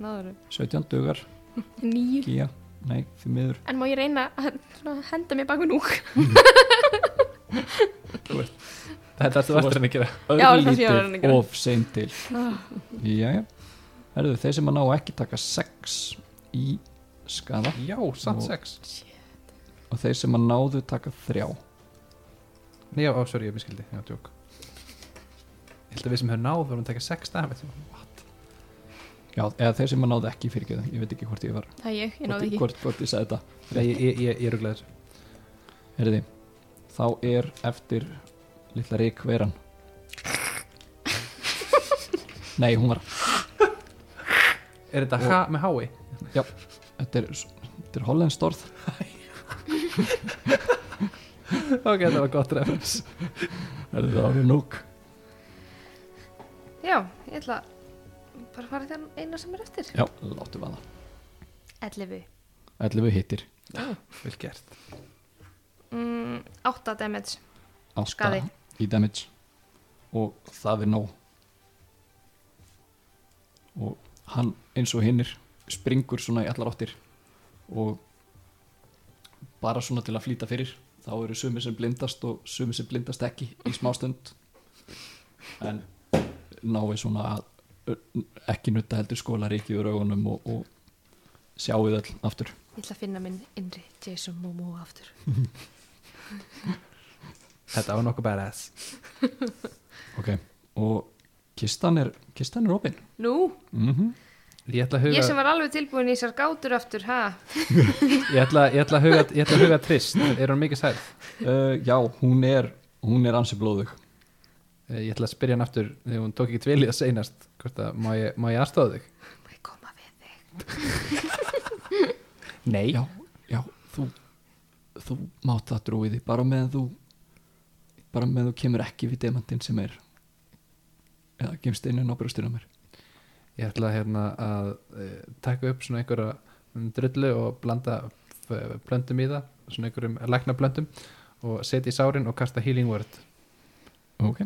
náður
17 dugar, (laughs)
Nýju
gíja nei, því miður.
En má ég reyna að henda mér baku núk? (laughs)
Þetta er þú að gera
Já, það ég að reyna að gera.
of sein til. Jæja Herðu, þeir sem að ná ekki taka 6 í skada
Já, samt
Og-
6
og þeir sem að náðu taka 3
Nei, já, sorry, ég miskildi, já, djók Ég held að við sem höfum náð vorum að taka 6 damage What?
Já, eða þeir sem að náðu ekki fyrir ekki ég veit ekki hvort ég var
Það er ég, ég náði ekki.
hvort, hvort ég sagði þetta.
Nei, ég, ég, ég, ég er uglaði þessu.
Herði, þá er eftir litla rík veran (laughs) Nei, hún var
Er þetta
Og-
ha með hái?
Þetta er, þetta er hollenstorð (laughs)
Ok, þetta var gott referens
Herði, það var núk?
Já, ég ætla bara að fara þann eina sem er eftir.
Já, láttu vaða.
11
11 hittir.
Vel gert.
Mm, 8 damage.
Átta
Skaði.
í damage. Og það er nóg. Og hann eins og hinnir springur svona í allar áttir og bara svona til að flýta fyrir. Þá eru sumir sem blindast og sumir sem blindast ekki í smástund en náið svona að ekki nutta heldur skóla ríki úr augunum og, og sjáuð öll aftur.
Ég ætla að finna minn innri Jason Momoa aftur.
Þetta var nokkuð badass.
Ok, og kistan er kistan er opinn.
Nú,
mm
Ég ætla að huga
ég sem var alveg tilbúin í þessar gátur aftur ha, (laughs)
Ég ætla, ég ætla að huga, ég ætla að huga trist. Er hún mikið særð?
Uh, já, hún er hún er ansi blóðug.
Eh, Ég ætla að spyrja hann aftur þegar hún tók ekki tvilið að seinast hvort að má ég, má ég aðstofa þig?
má ég koma við þig? (laughs)
Nei.
Já, þú þú mátt það drúiði bara meðan þú bara meðan þú kemur ekki við demantinn sem er eða gemst inn á brjóstina á mér.
Ég ætla hérna að e, taka upp svona einhverja um, drullu og blanda blöndum í það, svona einhverjum lækna blöndum og setja í sárin og kasta healing word.
Ok.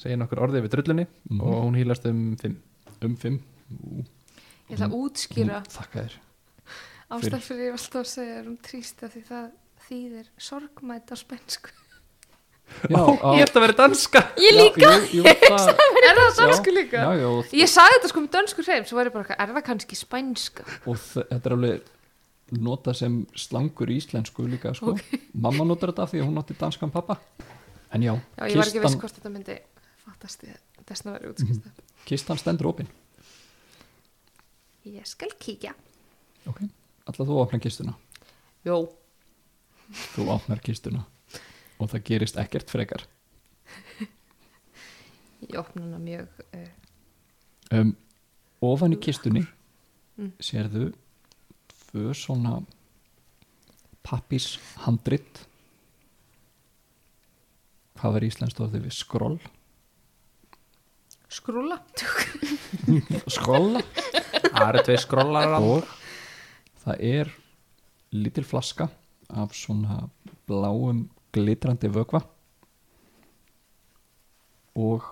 Segja nokkur orðið við drullunni
Mhm.
og hún hýlast um 5
um fimm? Ú,
Ég ætla að útskýra.
ú, þakka þér.
Ástæð fyrir. ég var alltaf að segja um trísta því það þýðir sorgmætt á spænsku.
Já, á,
Ég ætla að vera danska
Ég líka
já, jú, jú, það,
Er það dansku líka?
já, já,
Ég sagði þetta sko með dönsku hreim, svo var ég bara, eitthvað, er það kannski spænska?
og þetta er alveg nota sem slangur í íslensku líka sko. mamma notar þetta af því að hún átti danskan pappa en já,
Já, ég var ekki viss hvort þetta myndi fattast ég þess að vera útskýrst.
kistan stendur opinn
Ég skal kíkja.
ok, alltaf þú opnar kistuna
Jó.
þú opnar kistuna og það gerist ekkert frekar. (laughs)
Ég opna hana mjög, uh,
um, ofan í kistunni (laughs)
Mm.
sérðu tvö svona pappís handrit hvað var íslenskt orðið við? Skroll?
Skrúla. (laughs)
skrolla?
Það eru tvei skrollar
og það er lítil flaska af svona bláum glitrandi vökva og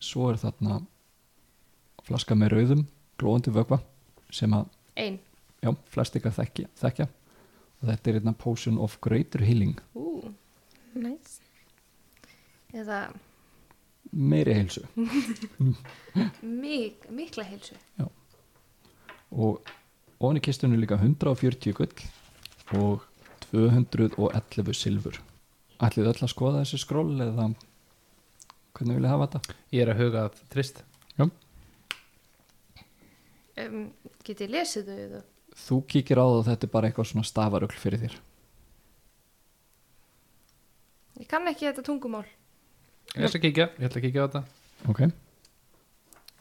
svo er þarna flaska með rauðum glóðandi vökva sem að
Ein.
já, flest ykkar þekkja, þekkja og þetta er einna potion of greater healing
Ú.
Nice.
Eða
meiri heilsu (laughs)
mik mikla heilsu.
og ofan í kistunni er líka 140 gull og 211 silfur ætlið öll að skoða þessi skroll eða hvernig vil ég hafa þetta?
Ég er að huga að trist
Um, get ég lesið þau eða?
Þú kíkir á það og þetta er bara eitthvað svona stafarugl fyrir þér
Ég kann ekki þetta tungumál.
Ég ætla að kíkja, ég ætla að kíkja á þetta
ok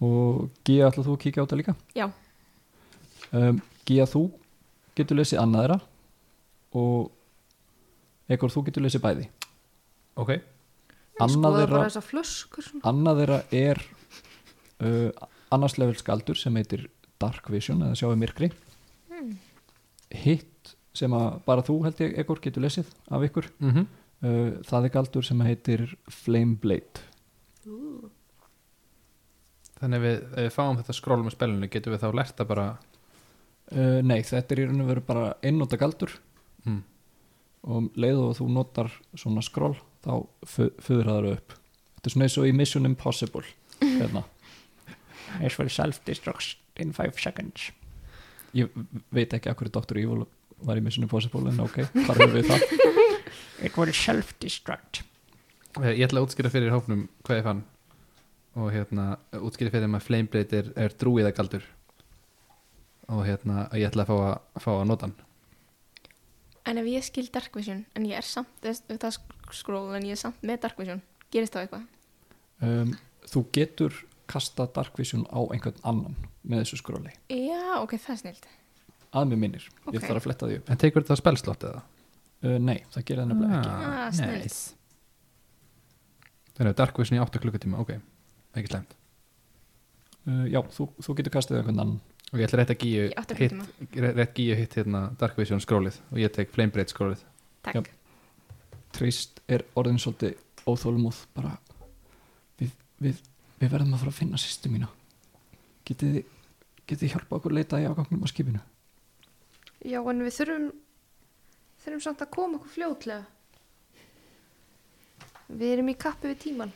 og Gía ætlað þú að kíkja á þetta líka?
Já.
um, Gía þú getur lesið annað þeirra og Ekor þú getur lesið bæði.
Ok,
annað þeirra,
bara þessar flöskur svona.
annað þeirra er uh, annars level skaldur sem heitir Dark Vision eða sjáum myrkri. Hitt sem að bara þú held ég Ekor getur lesið af ykkur.
Mm
uh, það er galdur sem heitir Flame Blade.
Ú.
þannig við, ef við fáum þetta skról með spilinu getum við þá lært að bara
uh, nei þetta er í raun og veru bara einnóta galdur.
Mm.
Og um leið og þú notar svona skroll þá föður það upp. Þetta er svona eins og í Mission Impossible (laughs) hérna. It will self-destruct in 5 seconds. Ég veit ekki að hverju Dr. Evil var í Mission Impossible en ok, þar erum við það. (laughs) It will self-destruct.
Eh, Ég ætla að útskýra fyrir hófnum hvað ég fann. Og hérna útskýra fyrir þeim að Flameblade er, er drúiðagaldur og hérna ég ætla að fá að, fá að nota hann
En ef ég skil Dark Vision, en ég er samt, þetta skról, en ég er samt með Dark Vision, gerist þá eitthvað?
um, Þú getur kasta Dark Vision á einhvern annan með þessu skróli
Já, ok, það er snilt.
að mér minnir, ég
Ok.
þarf að fletta því upp
En tekur þetta spelslott eða?
uh, Nei, það gerir það nefnilega ekki
Ah, snilt.
Þannig að Dark Vision í 8 klukkutíma, ok, ekki slæmt
uh, Já, þú, þú getur kastað einhvern annan
og ég ætla rétt að gíu rétt gíu hitt hérna Dark Vision skrólið og ég tek Flameblade skrólið
Takk.
Já. Trist er orðin svolítið óþólumóð bara við, við, við verðum að fara að finna sýstu mína getið þið getið þið hjálpa okkur að leita í ágangnum á skipinu
Já, en við þurfum þurfum samt að koma okkur fljótlega. Við erum í kappi við tíman.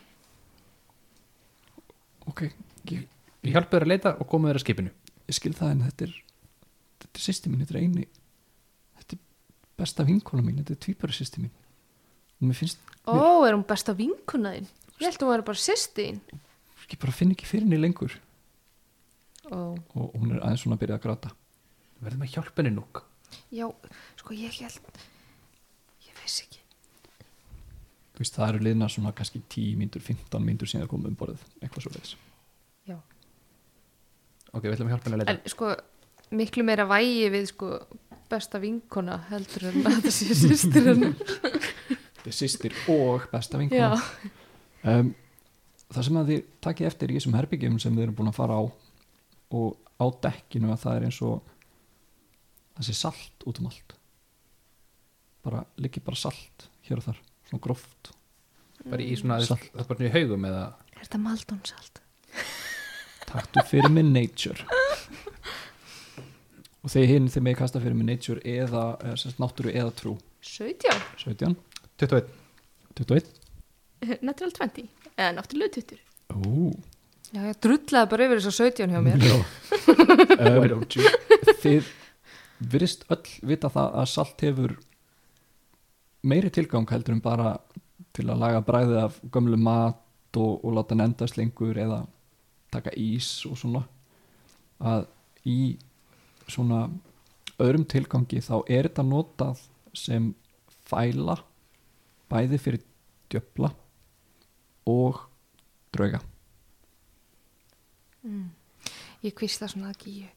ok, ég,
Ég hjálpa þér að leita og koma þér að skipinu
ég skil það en þetta er þetta er sýstu mín, þetta er eini þetta er besta vinkona mín þetta er tvíbara sýstu mín og mér finnst,
Ó, er hún besta vinkuna þín? Ég held að hún væri bara sýstin.
ég bara finn ekki fyrir henni lengur
Ó.
og hún er aðeins svona að byrja að gráta
Verðum að hjálpa henni núk
Já, sko ég held, ég veist ekki.
þú veist, það eru liðna svona kannski 10 mínútur, 15 mínútur síðan að koma um borðið eitthvað svo leiðis.
Ok, við ætlum að hjálpa henni að leita.
En sko, miklu meira vægi við sko besta vinkona heldur en að það sé sýstir hennar. (laughs)
Þetta er sýstir og besta vinkona. Um, Það sem að þið takið eftir í þessum herbyggjum sem þið eru búin að fara á og á dekkinu að það er eins og það sé salt út um allt. Bara, liggi bara salt hér og þar, svona gróft.
Bara í svona,
Salt.
það er bara í haugum eða?
Er þetta maldónsalt?
Taktu fyrir mig nature. Og þegar hinn þeir með kasta fyrir mig nature eða, eða sérst, náttúru eða trú.
17?
17,
21
21
Natural 20 eða náttúrulega 20
Ú,
Já, ég drullaði bara yfir þess að 17 hjá mér. (laughs)
Why
um,
don't you?
þið virðist öll vita það að salt hefur meiri tilgang heldur en bara til að laga bræðið af gömlu mat og, og láta hann endast lengur eða taka ís og svona að í svona öðrum tilgangi þá er þetta notað sem fæla bæði fyrir djöfla og drauga.
Ég kvísla svona að gíu.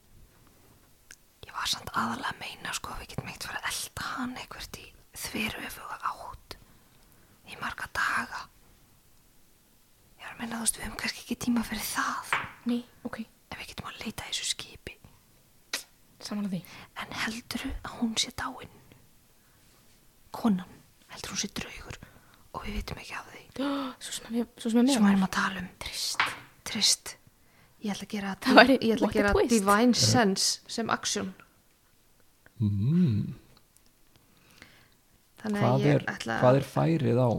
Ég var samt aðalega að meina sko við getum eitt fyrir að elda hann eitthvað í þveru efuga átt í marga daga Að meina þú veist við höfum kannski ekki tíma fyrir það.
Ný, ok,
en við getum að leita að þessu skipi.
Samanlega því.
En heldur að hún sé dáin? Konan heldur hún sé draugur? Og við vitum ekki af því. (gasps)
Svo sem
við erum að tala um trist, trist. Ég ætla að gera, (laughs)
væri-
ég ætla að gera divine sense sem action.
Mm.
þannig
hvað,
að ég
er,
ætla
hvað er færið á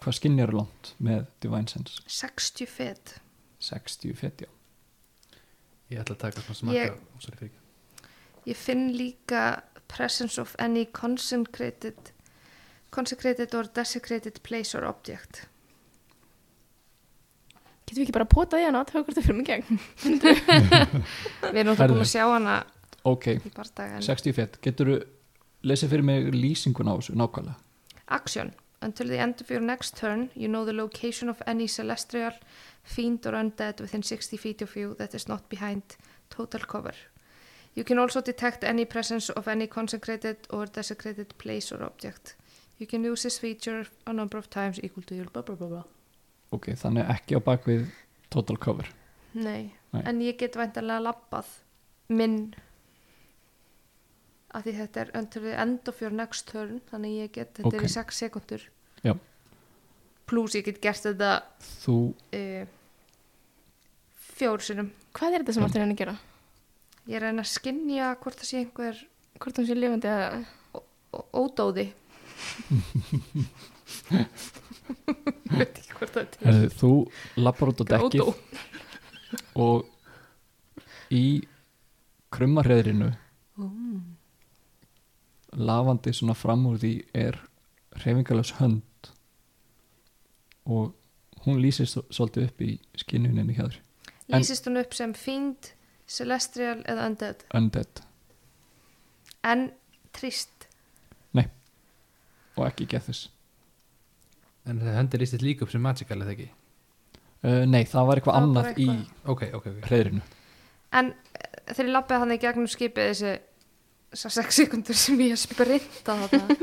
hvað skinnjar langt með Divine Sense?
60 fet.
60 fett, já.
Ég ætla að taka svona smakka
Ég- ég finn líka presence of any consecrated consecrated or desecrated place or object.
Getum við ekki bara potað í hana og tökur þetta fyrir mig gegn?
Við erum það
Herðu.
búin að sjá hana
ok,
í bardaga en
60 fett, getur þú lesið fyrir mig lýsingun á þessu nákvæmlega?
Action. Until the end of your next turn, you know the location of any celestial, fiend or undead within 60 feet of you that is not behind total cover. You can also detect any presence of any consecrated or desecrated place or object. You can use this feature a number of times equal to your blah blah blah blah.
ok, þannig ekki á bakvið total cover
Nei,
Nei.
en ég get væntanlega labbað minn af því þetta er until the end of your next turn þannig ég get, þetta er
Ok.
í 6 sekundur
Já.
pluss ég get gert þetta
þú,
fjóru sinum
Hvað er þetta sem vartu að reyna að gera?
ég er að reyna að skinja hvort það sé einhver
Hvort hún sé lifandi að
ódóði ég (laughs) veit ekki hvort það er
herðu, þú lappar út á dekkið og í krummarheðrinu lafandi svona fram úr því er reyfingalös hönd. Og hún lýsist svolítið upp í skinnuninni En-
lýsist hún upp sem fiend celestial eða undead?
Undead.
En trist?
Og ekki get þess
En það hendur lýstið líka upp sem magical eða ekki?
Uh, nei, það var eitthvað annað í
eitthvað.
Ok, ok, ok.
hreðrinu
en eh, þegar ég lappaði hann í gegnum skipið þessi þessar sex sekundur sem ég sprinta þarna.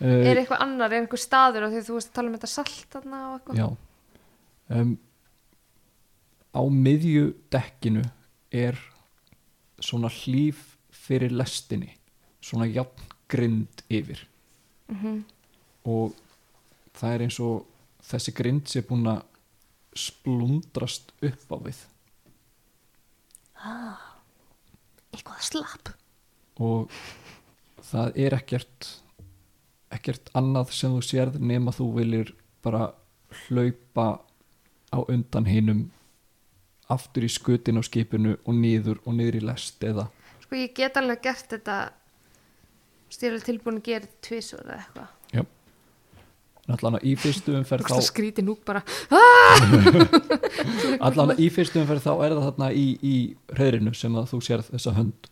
Uh, (laughs)
er eitthvað annar, er einhver staður og því þú veist að tala um þetta salt þarna og eitthvað?
Já. Um, á miðju dekkinu er svona hlýf fyrir lestinni svona jafn grind yfir.
Mhm.
og það er eins og þessi grind sé búin að splundrast upp á við.
Eitthvað slapp
og það er ekkert ekkert annað sem þú sérð nema þú viljir bara hlaupa á undan hinum aftur í skutin á skipinu og niður og niður í lest eða
sko ég get alveg gert þetta styrlega tilbúin að gera tvisur eða eitthvað.
Allan í fyrstu umferð þá
skríti núk bara? (laughs)
Allan í fyrstu umferð þá er það þarna í, í hreðrinu sem að þú sérð þessa hönd.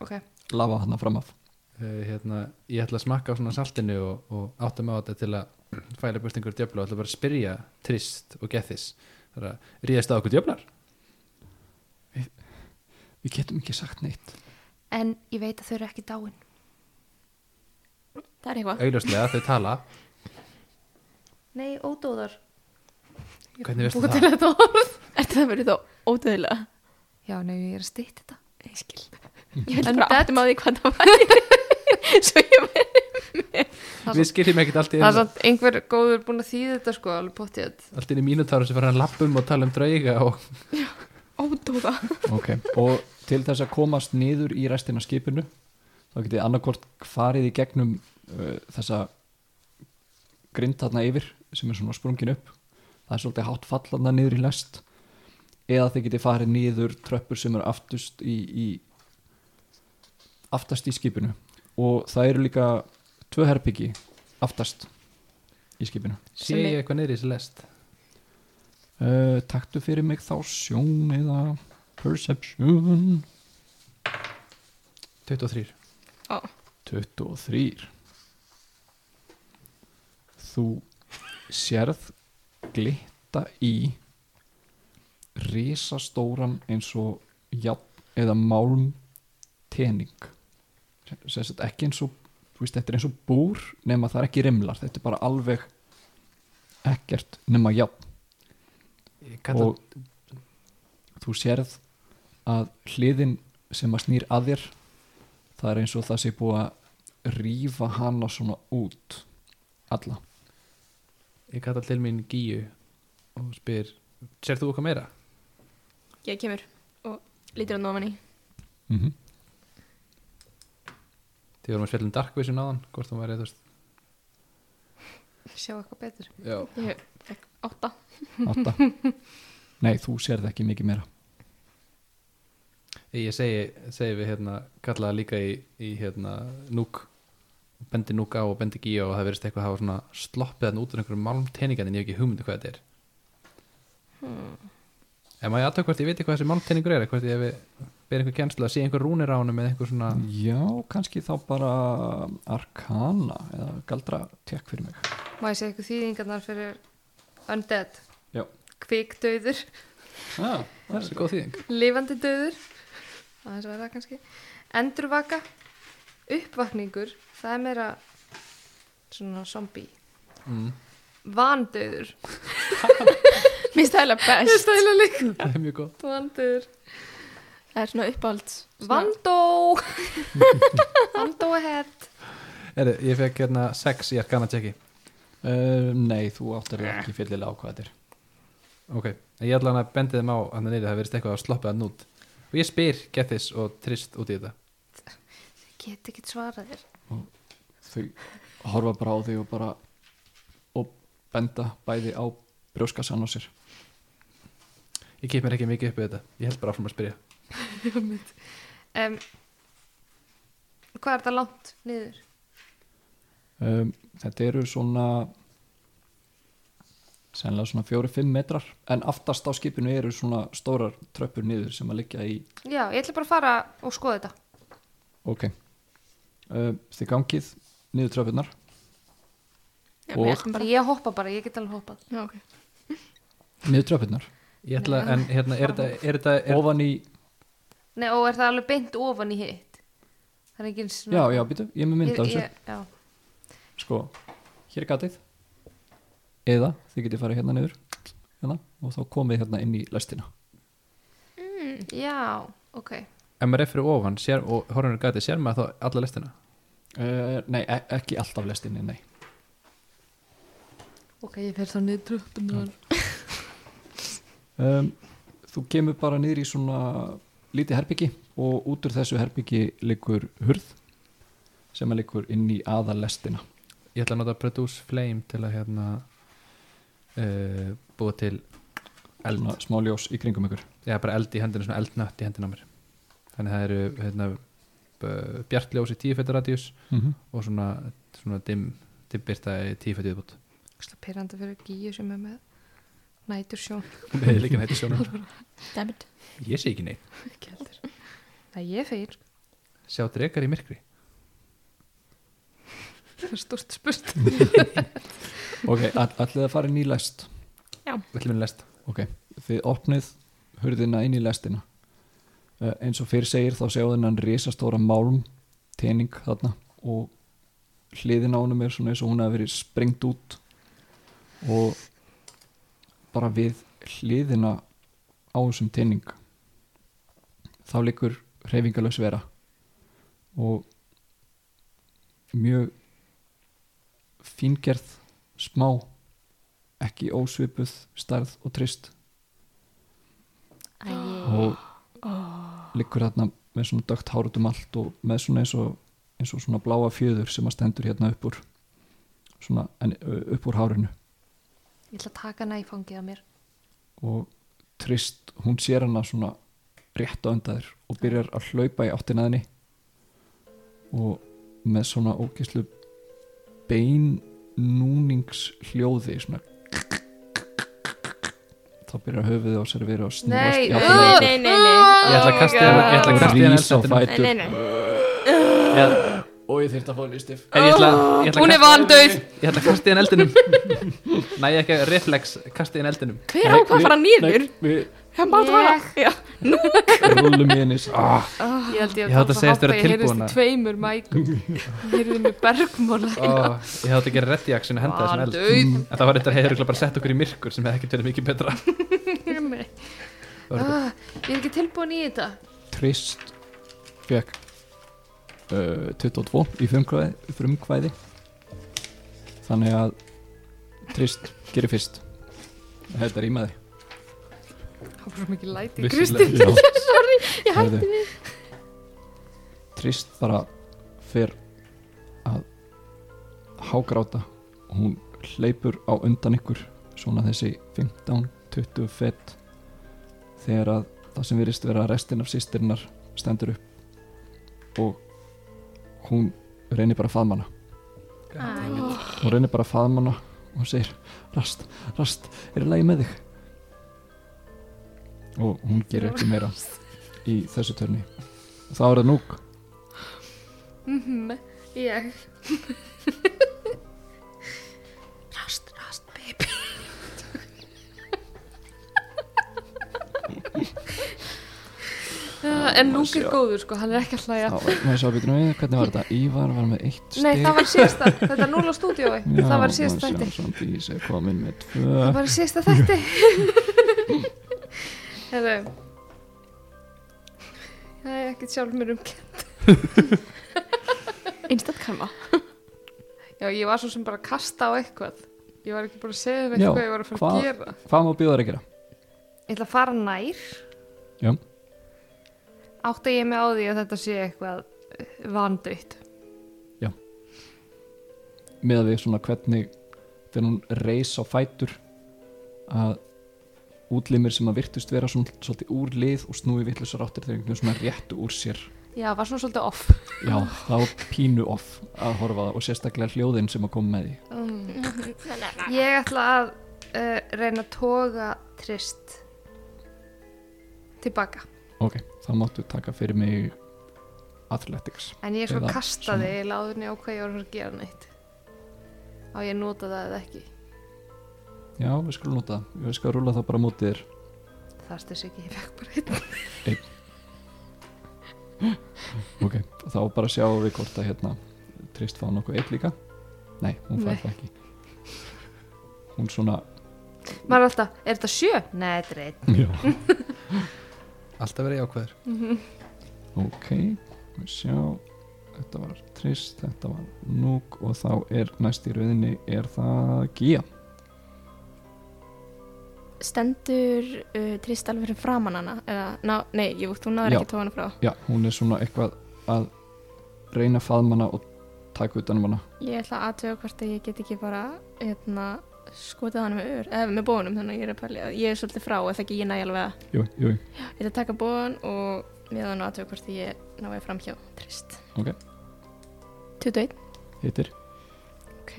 Ok,
lafa þarna fram af.
Uh, hérna, Ég ætla að smakka á svona saltinu og, og átta mig á þetta til að fæla burt einhver djöfla og ætla bara að spyrja Trist og Gethis. Það er að ríðast á okkur djöflar?
Við getum ekki sagt neitt.
En ég veit að þau eru ekki dáin.
Það er eitthvað.
augljóslega þau tala. (laughs)
Nei, ódóðar.
Hvernig veistu
Búið
það?
þetta (laughs)
Er það verið þá ódöðilega?
já, nei, ég er að stýtt þetta.
Ég skil. Ég held
En
bara áttum á því hvað það væri. (laughs) Svo ég verið.
við skiljum ekkert allt í
það er samt einhver góður búin að þýða þetta sko alveg pottið
allt í einu mínutáru sem fara að lappum og tala um drauga og
Ódóða.
ok, og til þess að komast niður í restina skipinu þá getið annarkvort farið í gegnum uh, þessa grind þarna yfir sem er svona sprungin upp það er svolítið hátt fallanda niður í lest eða þið getið farið niður tröppur sem eru aftust í, í aftast í skipinu. Og það eru líka tvö herbyggi aftast í skipinu.
Sé ég eitthvað niður í þessi lest?
Uh, taktu fyrir mig þá sjón eða perception.
23
23 Þú sérð glitta í risastóran eins og jafn eða málm tening ekki eins og þú veist, þetta er eins og búr nema það er ekki rimlar, þetta er bara alveg ekkert nema
kalla
og þú sérð að hliðin sem að snýr að þér það er eins og það sé búið að rífa hana svona út alla
ég kalla til mín Gíu og spyr sér þú eitthvað meira?
Ég kemur og lítur hann ofan í.
mm -hmm.
Því vorum að spjalla um Dark Vision áðan hvort þú væri þú veist.
Sjá eitthvað betur.
Já.
Ég fekk átta.
átta. Nei, þú sérð ekki mikið meira.
Ég segi, segi við hérna kallaða líka í, í hérna núk bendi núk á og bendi Gíu og það verðist eitthvað að hafa svona sloppið hann út úr einhverjum málmteiningan en ég hef ekki hugmyndu hvað þetta er. Ef maður aðtöku hvort ég veit hvað þessi málmteiningur er hvort ég hef ber einhver kjenslu að sé einhver rúnir á honum með einhver svona
já, kannski þá bara arkana eða galdra tekk fyrir mig.
Má ég segja eitthvað þýðingarnar fyrir undead?
Já.
kvikdauður,
ah, (laughs)
það er svo góð þýðing.
Lifandi dauður. Aðeins verða kannski. Endurvaka. Uppvakningur það er meira svona zombie.
Mm.
vandauður. (laughs)
Mér það
ég
best.
stæla líka
það er mjög gott.
Vandauður
Það er svona svona-
vandó vandó ahead.
Eri, ég fekk hérna sex í arkana tjekki
uh, nei, þú áttar ekki fyllilega á hvað þetta er
ok, en ég ætla hann að bendi þeim á hann neyri það verðist eitthvað að sloppa það nút og ég spyr Gethis og Trist út í þetta.
Get ekki svarað þér.
Þau horfa bara á þig og bara og benda bæði á brjóskassan á sér.
Ég kip mér ekki mikið upp við þetta. Ég held bara áfram að spyrja
um, hvað er þetta langt niður?
Um, þetta eru svona sennilega svona fjóri-fimm metrar. En aftast á skipinu eru svona stórar tröppur niður sem að liggja í
já, ég ætla bara að fara og skoða þetta.
Ok. Um, þið gangið niður tröppurnar.
Já,
Og-
bara.
ég hoppa bara, ég get alveg hoppað.
Já, ok.
niður tröppurnar.
Ég ætla, en hérna, er þetta er þetta, er,
ofan í,
Nei, og er það alveg beint ofan í hitt? Það er ekki
já já býtu ég er með mynd af þessu.
ég, já.
sko, hér er gatið. Eða þið getið farið hérna niður hérna, og þá komið hérna inn í lestina.
Mm.
já, ok.
Ef maður er fyrir ofan sér, og horfum við gæti, sér maður þá alla listina
uh, nei, e ekki alltaf lestinni, nei.
Ok, ég fer þá niður tröppunar
um, (laughs) þú kemur bara niður í svona lítið herbyggi og út úr þessu herbyggi liggur hurð sem að liggur inn í aðalestina
ég ætla að nota Produce Flame til að hérna uh, búa til eld,
Svona smá ljós í kringum ykkur.
Já, bara eld í hendina, svona eldnött í hendina á mér. Þannig það eru hérna, bjartljós í 10 fættur radíus
mm -hmm.
og svona, svona dim, dimbirta í 10 fættur viðbútt
Slá pyrrandi fyrir gíu sem er með nætur sjón
Nei, líka nætti sjónum
Dammit.
Ég sé ekki neitt.
Ekki heldur. Það ég feir,
Sjá drekar í myrkri.
Það er stort spurt. (laughs)
Ok, all, allir að fara inn í lest?
Við ætlum við lest.
Ok, þið opnið hurðina inn í lestina. Uh, eins og fyrir segir þá séu þennan risastóra málm tening þarna og hliðin á honum er svona eins og hún hafi verið sprengt út og bara við hliðina á þessum tening þá liggur hreyfingalös vera og mjög fíngerð smá ekki ósvipuð stærð og trist.
Æ,
og liggur þarna með svona dögt hár út um allt og með svona eins og, eins og svona bláa fjöður sem að stendur hérna upp úr svona en, upp úr hárinu
Ég ætla að taka hana í fangið að mér.
og trist, hún sér hana svona rétt á undaðir og byrjar að hlaupa í áttina að henni. Og með svona ógislu bein núningshljóði svona þá byrjar höfuðið á sér að vera að snúast
Nei,
í áttina að
Nei, nei, nei, nei.
Ég ætla að kasta
Oh
hérna- ég ætla að
og
kasta hérna
rís á fætur.
Nei, nei,
Ég-
og ég þyrfti að fá
ég ég ætla
Hún
að
er vandauð.
Ég ætla að kasta hérna eldinum. (laughs) Næ, ekki reflex, kasta hérna eldinum.
Hver á hvað að fara niður?
við
Hann bara Já,
rúlum í henni. Ah,
Ég held ég
Ég að segja eftir að
ég heyrðist
tilbúin
í
að-
tveimur mækum. (laughs) Ég heyrði með bergmóla.
Ó, Ég hafði að gera reddi action og henda þessum eld. En það var þetta hefur bara sett okkur í myrkur sem hefði ekkert verið mikið betra. Það
Ah, Ég er ekki tilbúin í þetta.
Trist fekk uh, 22 í frumkvæði, frumkvæði þannig að Trist gerir fyrst þetta er ímaði
Það var svo mikið læti.
Já. (laughs)
sorry, ég hætti
Heyrðu. Trist bara fer að hágráta og hún hleypur á undan ykkur svona þessi 15-20 fett þegar að það sem virðist vera restin af sýstirinnar stendur upp og hún reynir bara að faðma hana.
Æ,
hún reynir bara að faðma hana og hún segir rast, rast, er í lagi með þig? Og hún gerir ekki meira í þessu törni. Og þá er það núk.
Mhm, Ég. Rast, rast, baby. (laughs) Uh, en Lúk er góður sko, hann er ekki að hlæja.
Maður sá býtum við, hvernig var þetta? Ívar var með eitt
Nei, það var síðasta, þetta er núl á stúdíói. Það var síðasta þætti. (laughs) Það var síðasta þætti. Hefðu Það er ekkert sjálf mér um (laughs)
Einstaklega karma.
Já, ég var svo sem bara að kasta á eitthvað. Ég var ekki bara að segja
Já,
eitthvað ég var að fara að gera.
hvað má bjóðar að gera?
Ég ætla að fara nær.
Já.
Átta ég mig á því að þetta sé eitthvað vandautt
með að við svona hvernig þegar hún reis á fætur að útlimir sem að virtust vera svona, svolítið úr lið og snúi vittlusar áttir þegar einhvern veginn svona réttu úr sér.
Já, var svona svolítið off.
Já, það var pínu off að horfa og sérstaklega hljóðin sem að koma með því. (laughs)
Um. Ég ætla að uh, reyna að toga trist tilbaka
ok, þá máttu taka fyrir mig athletics.
En ég
Eða
kastaði í láðunni á hvað ég var að gera neitt. Á ég nota það eða ekki?
Já, við skulum nota við skulum rúla það bara mútið þér.
Það styrst ekki, ég fekk bara einn.
Ok, þá bara sjáum við hvort að hérna trist fá nokkuð eitt líka. Nei, hún fær það ekki. Hún svona
Maður alltaf, er þetta sjö? Nei, þetta er einn.
Já, (laughs)
Alltaf verið jákvæður.
Ok við sjá þetta var trist, þetta var núk og þá er næst í rauðinni er það gía
Stendur uh, Trist alveg fyrir framan hana? Eða, ná, nei, jú, þú náður ekki tóna frá.
Já, hún er svona eitthvað að reyna að faðma hana og taka utan um hana.
Ég ætla að aðtöga hvort að ég get ekki bara hérna, skotið hann með ör eða með bónum, þannig að ég er að pæli að ég er svolítið frá eða ekki ég næ alveg að
jú, jú,
ég ætla að taka bón og ég ætla að aðtöga hvort ég náði fram hjá Trist.
Ok.
21,
hittir
ok.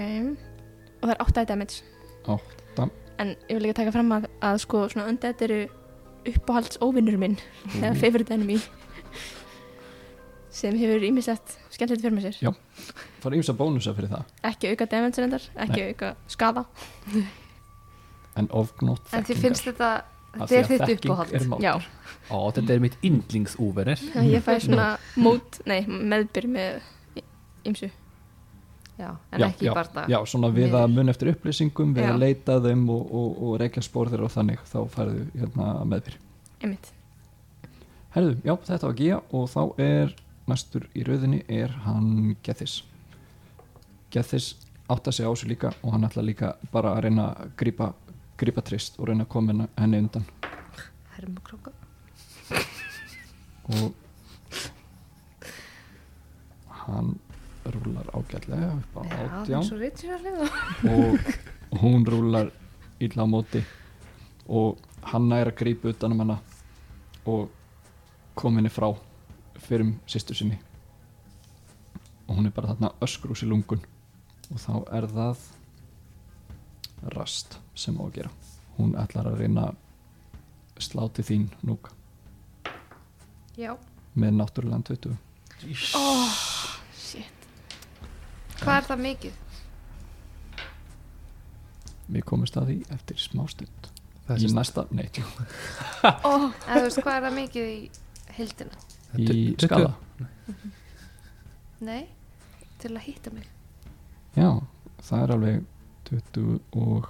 Og það er 8 damage.
Átta.
en ég vil líka taka fram að, að sko svona undead eru uppáhalds óvinnur minn eða favorite enemy sem hefur ímislegt skemmtilegt fyrir með sér.
Fara ímsa bónusa fyrir það.
Ekki auka damage reyndar, ekki auka skada (laughs)
en ofgnótt
En þið finnst þetta Þetta er þitt uppáhald.
er.
Já,
Ó, þetta er mitt yndlingsúvenir
ég fæ svona mót, nei, meðbyr með ymsu.
Já, en
já,
ekki
já,
bara
já, svona við að mun eftir upplýsingum við
Já.
að leita þeim og, og, og reykja spór þeirra og þannig þá færðu hérna meðbyr.
Einmitt.
Herðu, já, þetta var Gía og þá er næstur í rauðinni er hann Gethis Gethis átta sig á sig líka og hann ætla líka bara að reyna að grípa, grípa trist og reyna að koma henni- henni undan.
Hermukróka
og hann rúlar ágætlega upp á
liða
og hún rúlar illa á móti. Og hann að grípa utan um hana og kom henni frá fyrir um sýstur sinni. Og hún er bara þarna öskrús í lungun. Og þá er það rast sem á að gera. Hún ætlar að reyna að slá til þín núk
Já,
með náttúrulega 20
oh, shit. Hvað er það mikið?
við komumst að því eftir smá stund.
Það er
í næsta, nei,
Oh. En þú veist, hvað er það mikið í hildina?
Í skala.
Nei, til að hitta mig.
Já, það er alveg 21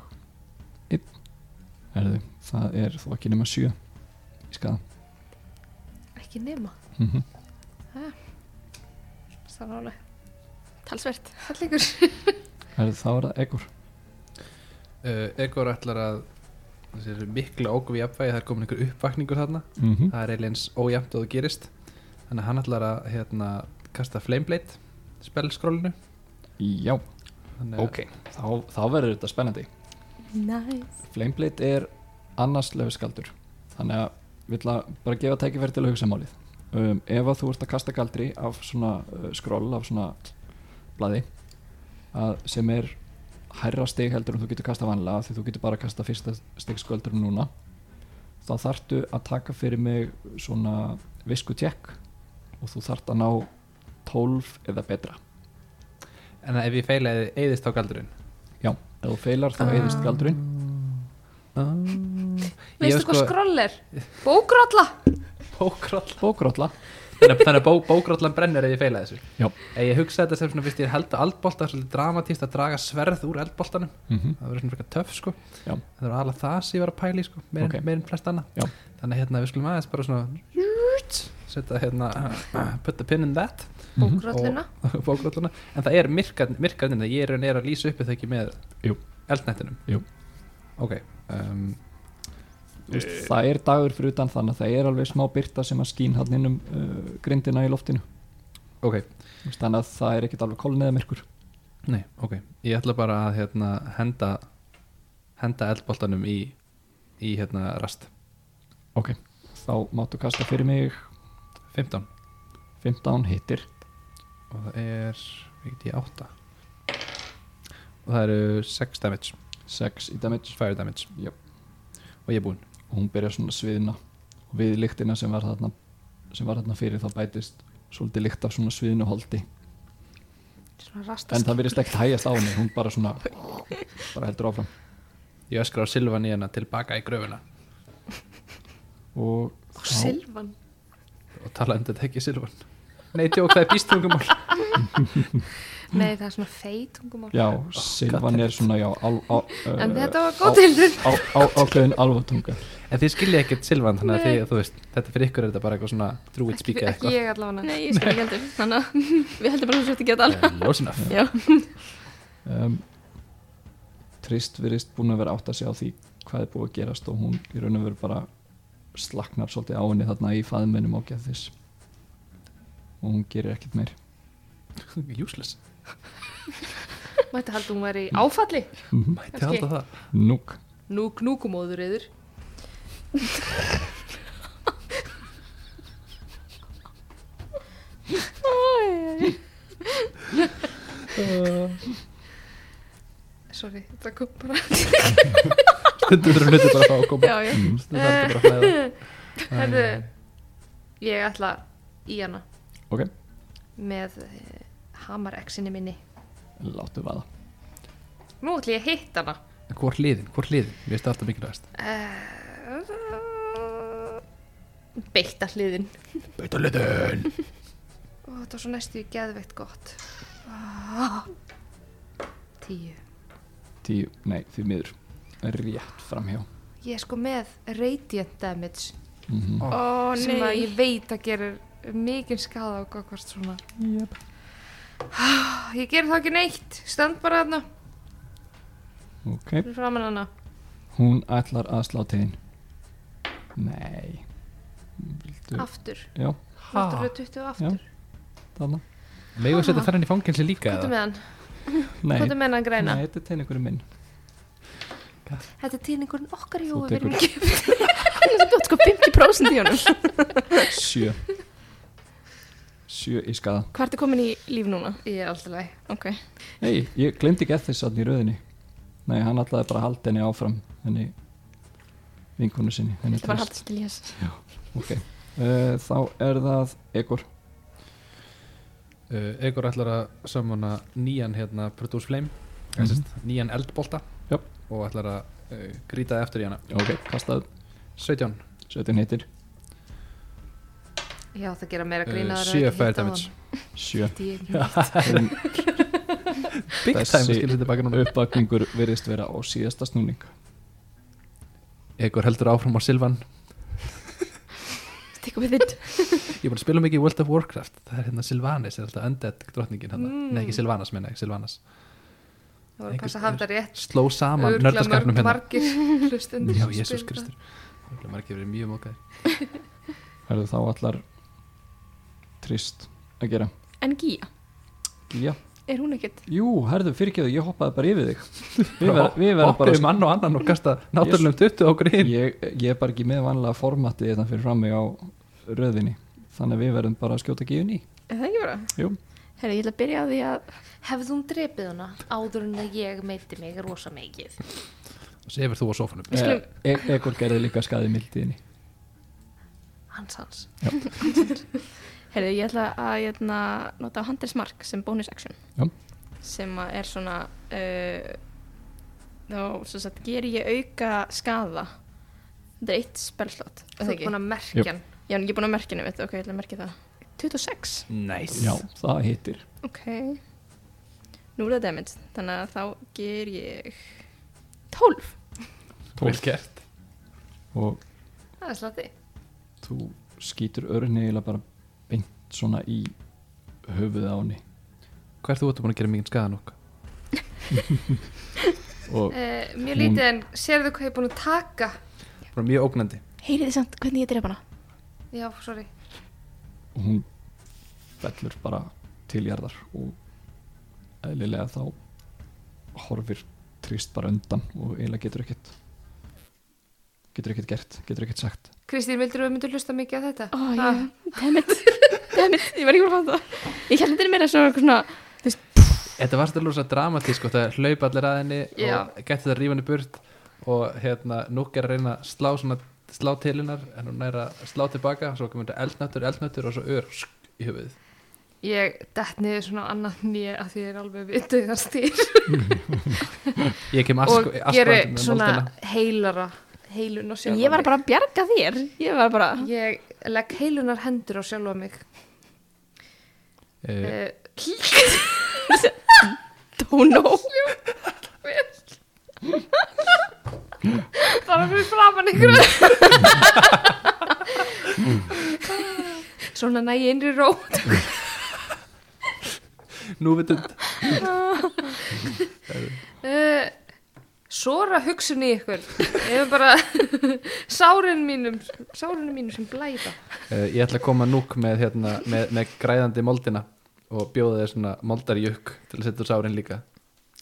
Herðu, það er þó ekki nema 7 í skaða
Ekki nema?
Mm -hmm.
Það er alveg
Talsvert.
Hallingur (laughs)
Herðu, þá er það Egor.
Uh, Egor ætlar að þessi mikla í jafnvægi það er komin einhver uppvakningur þarna.
Mm -hmm.
það er eiginlega eins ójæmt og það gerist þannig að hann ætlar að hérna, kasta Flameblade spellskrólinu
Já, ok, þá, þá verður þetta spennandi.
Nice.
Flameblade er annars löfuskaldur þannig að við ætla bara að gefa tækifæri til að hugsa málið. Um, ef að þú ert að kasta galdri af svona uh, skroll af svona blaði að, sem er hærra stig heldur en þú getur kasta vanlega því þú getur bara kasta fyrsta stigsköldur núna þá þarftu að taka fyrir mig svona visku tjekk og þú þarft að ná 12 eða betra
en ef ég feila eðist á galdurinn
já, ef þú feilar þá heiðist galdurinn
ah.
Veistu
sko-
hvað skroll er? Bókrolla
bókroll
bókrótla
þannig að- bó, bókrollan brennur ef ég feila þessu
Já.
ef ég hugsa þetta sem svona fyrst ég held að eldbolta er svolítið dramatíst að draga sverð úr eldboltanum
mm -hmm.
það verður svona frekar töff sko
Já.
það verður alveg það sem ég var að pæla í sko meir,
Ok.
okay. meir flest annað
Já.
þannig að hérna við skulum aðeins bara svona setja hérna put the pin in that.
Bókrolluna. (laughs)
Bókrolluna. En það er myrkarn myrkarn ég er, er að lýsa upp þetta ekki með
Jú.
eldnettinum.
Jú.
ok um,
Þú veist, það er dagur fyrir utan þannig að það er alveg smá byrta sem að skín hann inn um uh, grindina í loftinu.
Ok,
veist, þannig að það er ekkert alveg kolniða myrkur.
Nei, ok. Ég ætla bara að hérna, henda henda eldboltanum í í hérna rast.
Ok, þá máttu kasta fyrir mig
15
15 hittir.
Og það er veit ég 8 og það eru 6 damage.
6 í damage.
Fire damage.
Jöp.
og ég er búinn.
Og hún byrjar svona að sviðna. Og við lyktina sem var þarna sem var þarna fyrir þá bætist svolítið lykt af svona sviðnu holdi
Svona
en
rastast
það virðist ekkert hægjast á henni. Hún bara svona (laughs) bara heldur áfram.
Ég öskra á Silvan í hana tilbaka í gröfuna
og
Silvan
og tala um þetta ekki Silvan. Nei, tjók, það er býstungumál (laughs)
Nei, það er svona feitungumál
já, Silvan er svona já, á, á, uh,
En þetta var góð
á, ákveðin alvatunga
en þið skilja ekkert Silvan þannig að þið, þú veist, þetta fyrir ykkur er þetta bara eitthvað svona druid speak eða
Ekki ég allavega.
Nei, ég skil ekki heldur. Þannig að (laughs) við heldum bara að þú
eitthvað Close enough
Já.
um, Trist virðist búin að vera átt að segja á því hvað er búið að gerast og hún í raun og veru bara slaknar svolítið á henni þarna í faðmennum á geðis og hún gerir ekkert meir. (laughs)
Useless. (laughs)
Mætti halda hún væri áfalli.
Mætti
Kannski.
halda það.
Núk
Nú knúkumóður yður Sorry, þetta kom bara (laughs)
stundur þurfum hluti bara að fá að koma
Já, já.
mm.
stundur þarf þetta bara að flæða (laughs)
Herðu, ég ætla í hana.
Ok,
með uh, hamarexinni minni.
Láttu vaða.
Nú ætla ég að hitta hana.
En Hvor hliðin, hvor hliðin, finnst það alltaf mikilvægast.
Uh, beitta hliðin.
Beita liðin
Ó, þetta var svo næstu í geðveikt gott. Ah. tíu.
Tíu, nei, því miður rétt framhjá.
Ég er sko með radiant damage
mm
Ó.
Ó,
sem að
nei.
ég veit að gerir mikið skada á gagvart svona.
Yep.
ég ger þá ekki neitt. Stand bara þarna.
Ok, hún ætlar að slá tegin nei. Vildu,
aftur,
já,
aftur fyrir 20 aftur?
Þarna.
Megum við setja þennan í fangelsi líka
hvað er
eða?
með hann,
nei,
hvað er með hann græna.
Nei, þetta er tegningurinn minn
þetta er týningurinn okkar
Þú
Jói, við erum
tekur-
ekki (laughs)
Þú ert sko 50% í honum.
Sjö. Sjö í skada
Hvað ertu komin í líf núna?
ég er alltaf leið
Ok.
Nei, ég glemdi ekki eftir að í röðinni. Nei, hann ætlaði bara að halda henni áfram henni vinkonu sinni henni
Þetta var haldið til ég
Ok, uh, þá er það Egor.
Uh, Egor ætlar að samana nýjan hérna Produce Flame mm nýjan eldbolta. Og ætlar að uh, grýta eftir í hana.
Ok, kastaðu
17
17 hittir
já það gera meira
uh,
grína
7 fire damage.
7
damage (laughs) (laughs)
Big time
Uppvakningur virðist vera á síðasta snúning.
Egor heldur áfram á Silvan.
Stick with it
Ég búin að spila mikið í World of Warcraft. Það er hérna Sylvanis, er alltaf undead drottningin hérna.
Mm.
Nei, ekki Sylvanas, menna ég, Sylvanas
það að passa að hafa þetta rétt
Sló saman nördaskapnum hérna.
margir (laughs) hlustendur.
Já, Jésús. Kristur. Margir verið mjög mókaðir
Verður (laughs) þá allar trist að gera.
En Gía,
Já,
er hún ekkert?
jú, herðu fyrirgeðu, ég hoppaði bara yfir þig. (laughs) Við, ver, við verðum bara
mann og annan og kasta náttúrulegum 20 á grín
ég, ég er bara ekki með vanlega formatið þetta fyrir fram mig á röðinni. Þannig að við verðum bara að skjóta gíðun í
Er það ekki bara?
Jú.
Herri, ég ætla að byrja á því að
hefði hún drepið hana áður en að ég meiti mig rosa mikið?
Sefur þú á sofanum
Við skulum-
e Egor gerði líka skaði mildiðinni
hans hans. (laughs)
Herri, ég ætla að hérna, nota Hunters Mark sem bonus action.
Já.
sem að er svona uh, þá sem sagt ger ég auka skada þetta er eitt spellslott er
þú er
ekki?
búin að merkja hann.
Ég er búin að merkja henni, veit, ok, ég ætla að merkja það 26
Nice.
Já, það hittir.
Ok. Nú er það damage Þannig að þá ger ég 12
Vel gert.
Og
það er slatti.
þú skýtur örni eða bara beint svona í höfuðið á henni.
Hvað er þú ert búin að gera mikið skaða nokk?
og
uh, mjög
Hún-
lítið en sérðu hvað ég er búin að taka?
Bara mjög ógnandi.
Heyrið þið samt hvernig ég drepa hana?
Já, sorry
hún fellur bara til jarðar og eðlilega þá horfir trist bara undan og eiginlega getur ekkert getur ekkert gert, getur ekkert sagt
Kristín, vildur þú myndir hlusta mikið á þetta?
Ó,
Ha?
ég, dammit (laughs) Dammit, ég var ekki búin að fatta það Ég held þetta meira svona
Þetta var stærlega svo dramatísk og það hlaupa allir að henni
Já.
og gæti það að rífa henni burt og hérna núk er að reyna að slá svona slá til hennar en hún er að slá tilbaka og svo kemur þetta eldnöttur, eldnöttur og svo ör sk, í höfuðið.
Ég dett niður svona annað nýja að því ég er alveg við döðan stýr
Ég kem
og
ask,
geri
askvandi með
svona
moldina.
heilara heilun á sjálfa
Ég var
mig.
bara að bjarga þér. Ég var bara
Ég legg heilunar hendur á sjálfa mig.
Uh,
uh, (laughs)
Don't know
bara fyrir framann ykkur. Svona næ ég innri ró.
Nú vitund
uh, Sora hugsun í ykkur. Er bara sárin mínum sárin mínum sem blæða.
Uh, Ég ætla að koma núk með, hérna, með, með græðandi moldina og bjóða þér svona moldarjökk til að setja sárin líka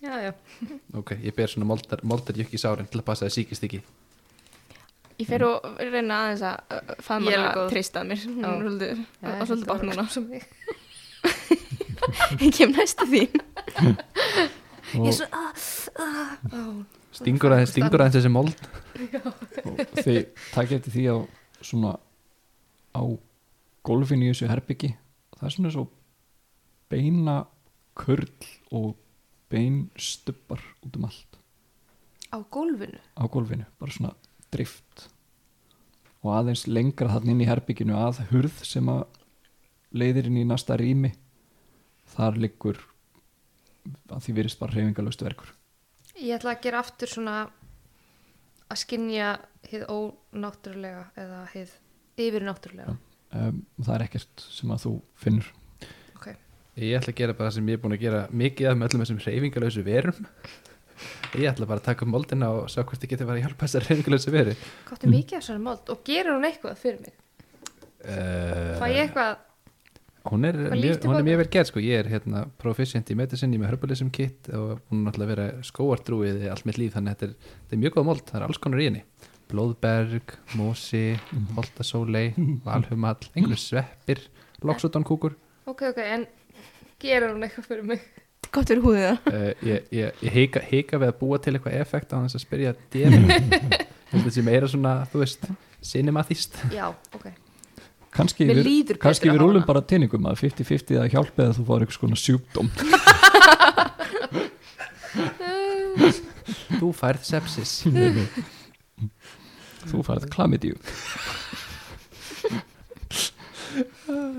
Já, já.
Ok, ég ber svona moldar, moldarjökk í sárin til að passa það síkist ekki
Ég fer og reyna aðeins að hana
alveg góð.
treysta að mér Hún er svolítið- og svolítið bátt núna.
Sem (laughs) (laughs) ég.
Kem næstu því. (laughs)
Ég er svo ah, ah, ah.
Stingur aðeins, stingur aðeins þessi mold.
Og þið takk eftir því á svona á golfinu í þessu herbyggi. Það er svona svo beina kurl og bein stubbar út um allt.
Á gólfinu?
Á golfinu, bara svona drift og aðeins lengra þannig inn í herbygginu að hurð sem að leiðir inn í næsta rými þar liggur að því virðist bara hreyfingalöstu verkur.
Ég ætla að gera aftur svona að skinja hið ónáttúrulega eða hið yfirnáttúrulega.
um, það er ekkert sem að þú finnur
Ég ætla að gera bara það sem ég er búin að gera mikið af með öllum þessum reyfingalösu verum. (laughs) Ég ætla bara að taka moldina og sjá hvort ég geti bara að hjálpa þessar reyfingalösu veru
Gáttu mikið af svona mold. Og gerir hún eitthvað fyrir mig?
uh,
Fæ ég eitthvað?
Hún er, mjög, hún er mjög vel gerð sko, ég er hérna proficient í medicine, ég með herbalism kit og hún er náttúrulega verið skóardrúið allt mitt líf, þannig að þetta er, þetta er mjög góð mold. Það er alls konar í henni, blóðberg mosi, holtasólei valhumall, einhverju sveppir loksutón-kúkur
Ok, ok, en gerir hún eitthvað fyrir mig?
Gott fyrir húðið það.
uh, ég, ég, ég heika, heika við að búa til eitthvað effekt á þess að spyrja (laughs) þetta sem meira svona, þú veist cinemathist
Já, ok.
kannski við, við rúlum bara tinningum að 50-50 að hjálpa eða þú fáir eitthvað svona sjúkdóm
þú færð sepsis
þú færð klamidíu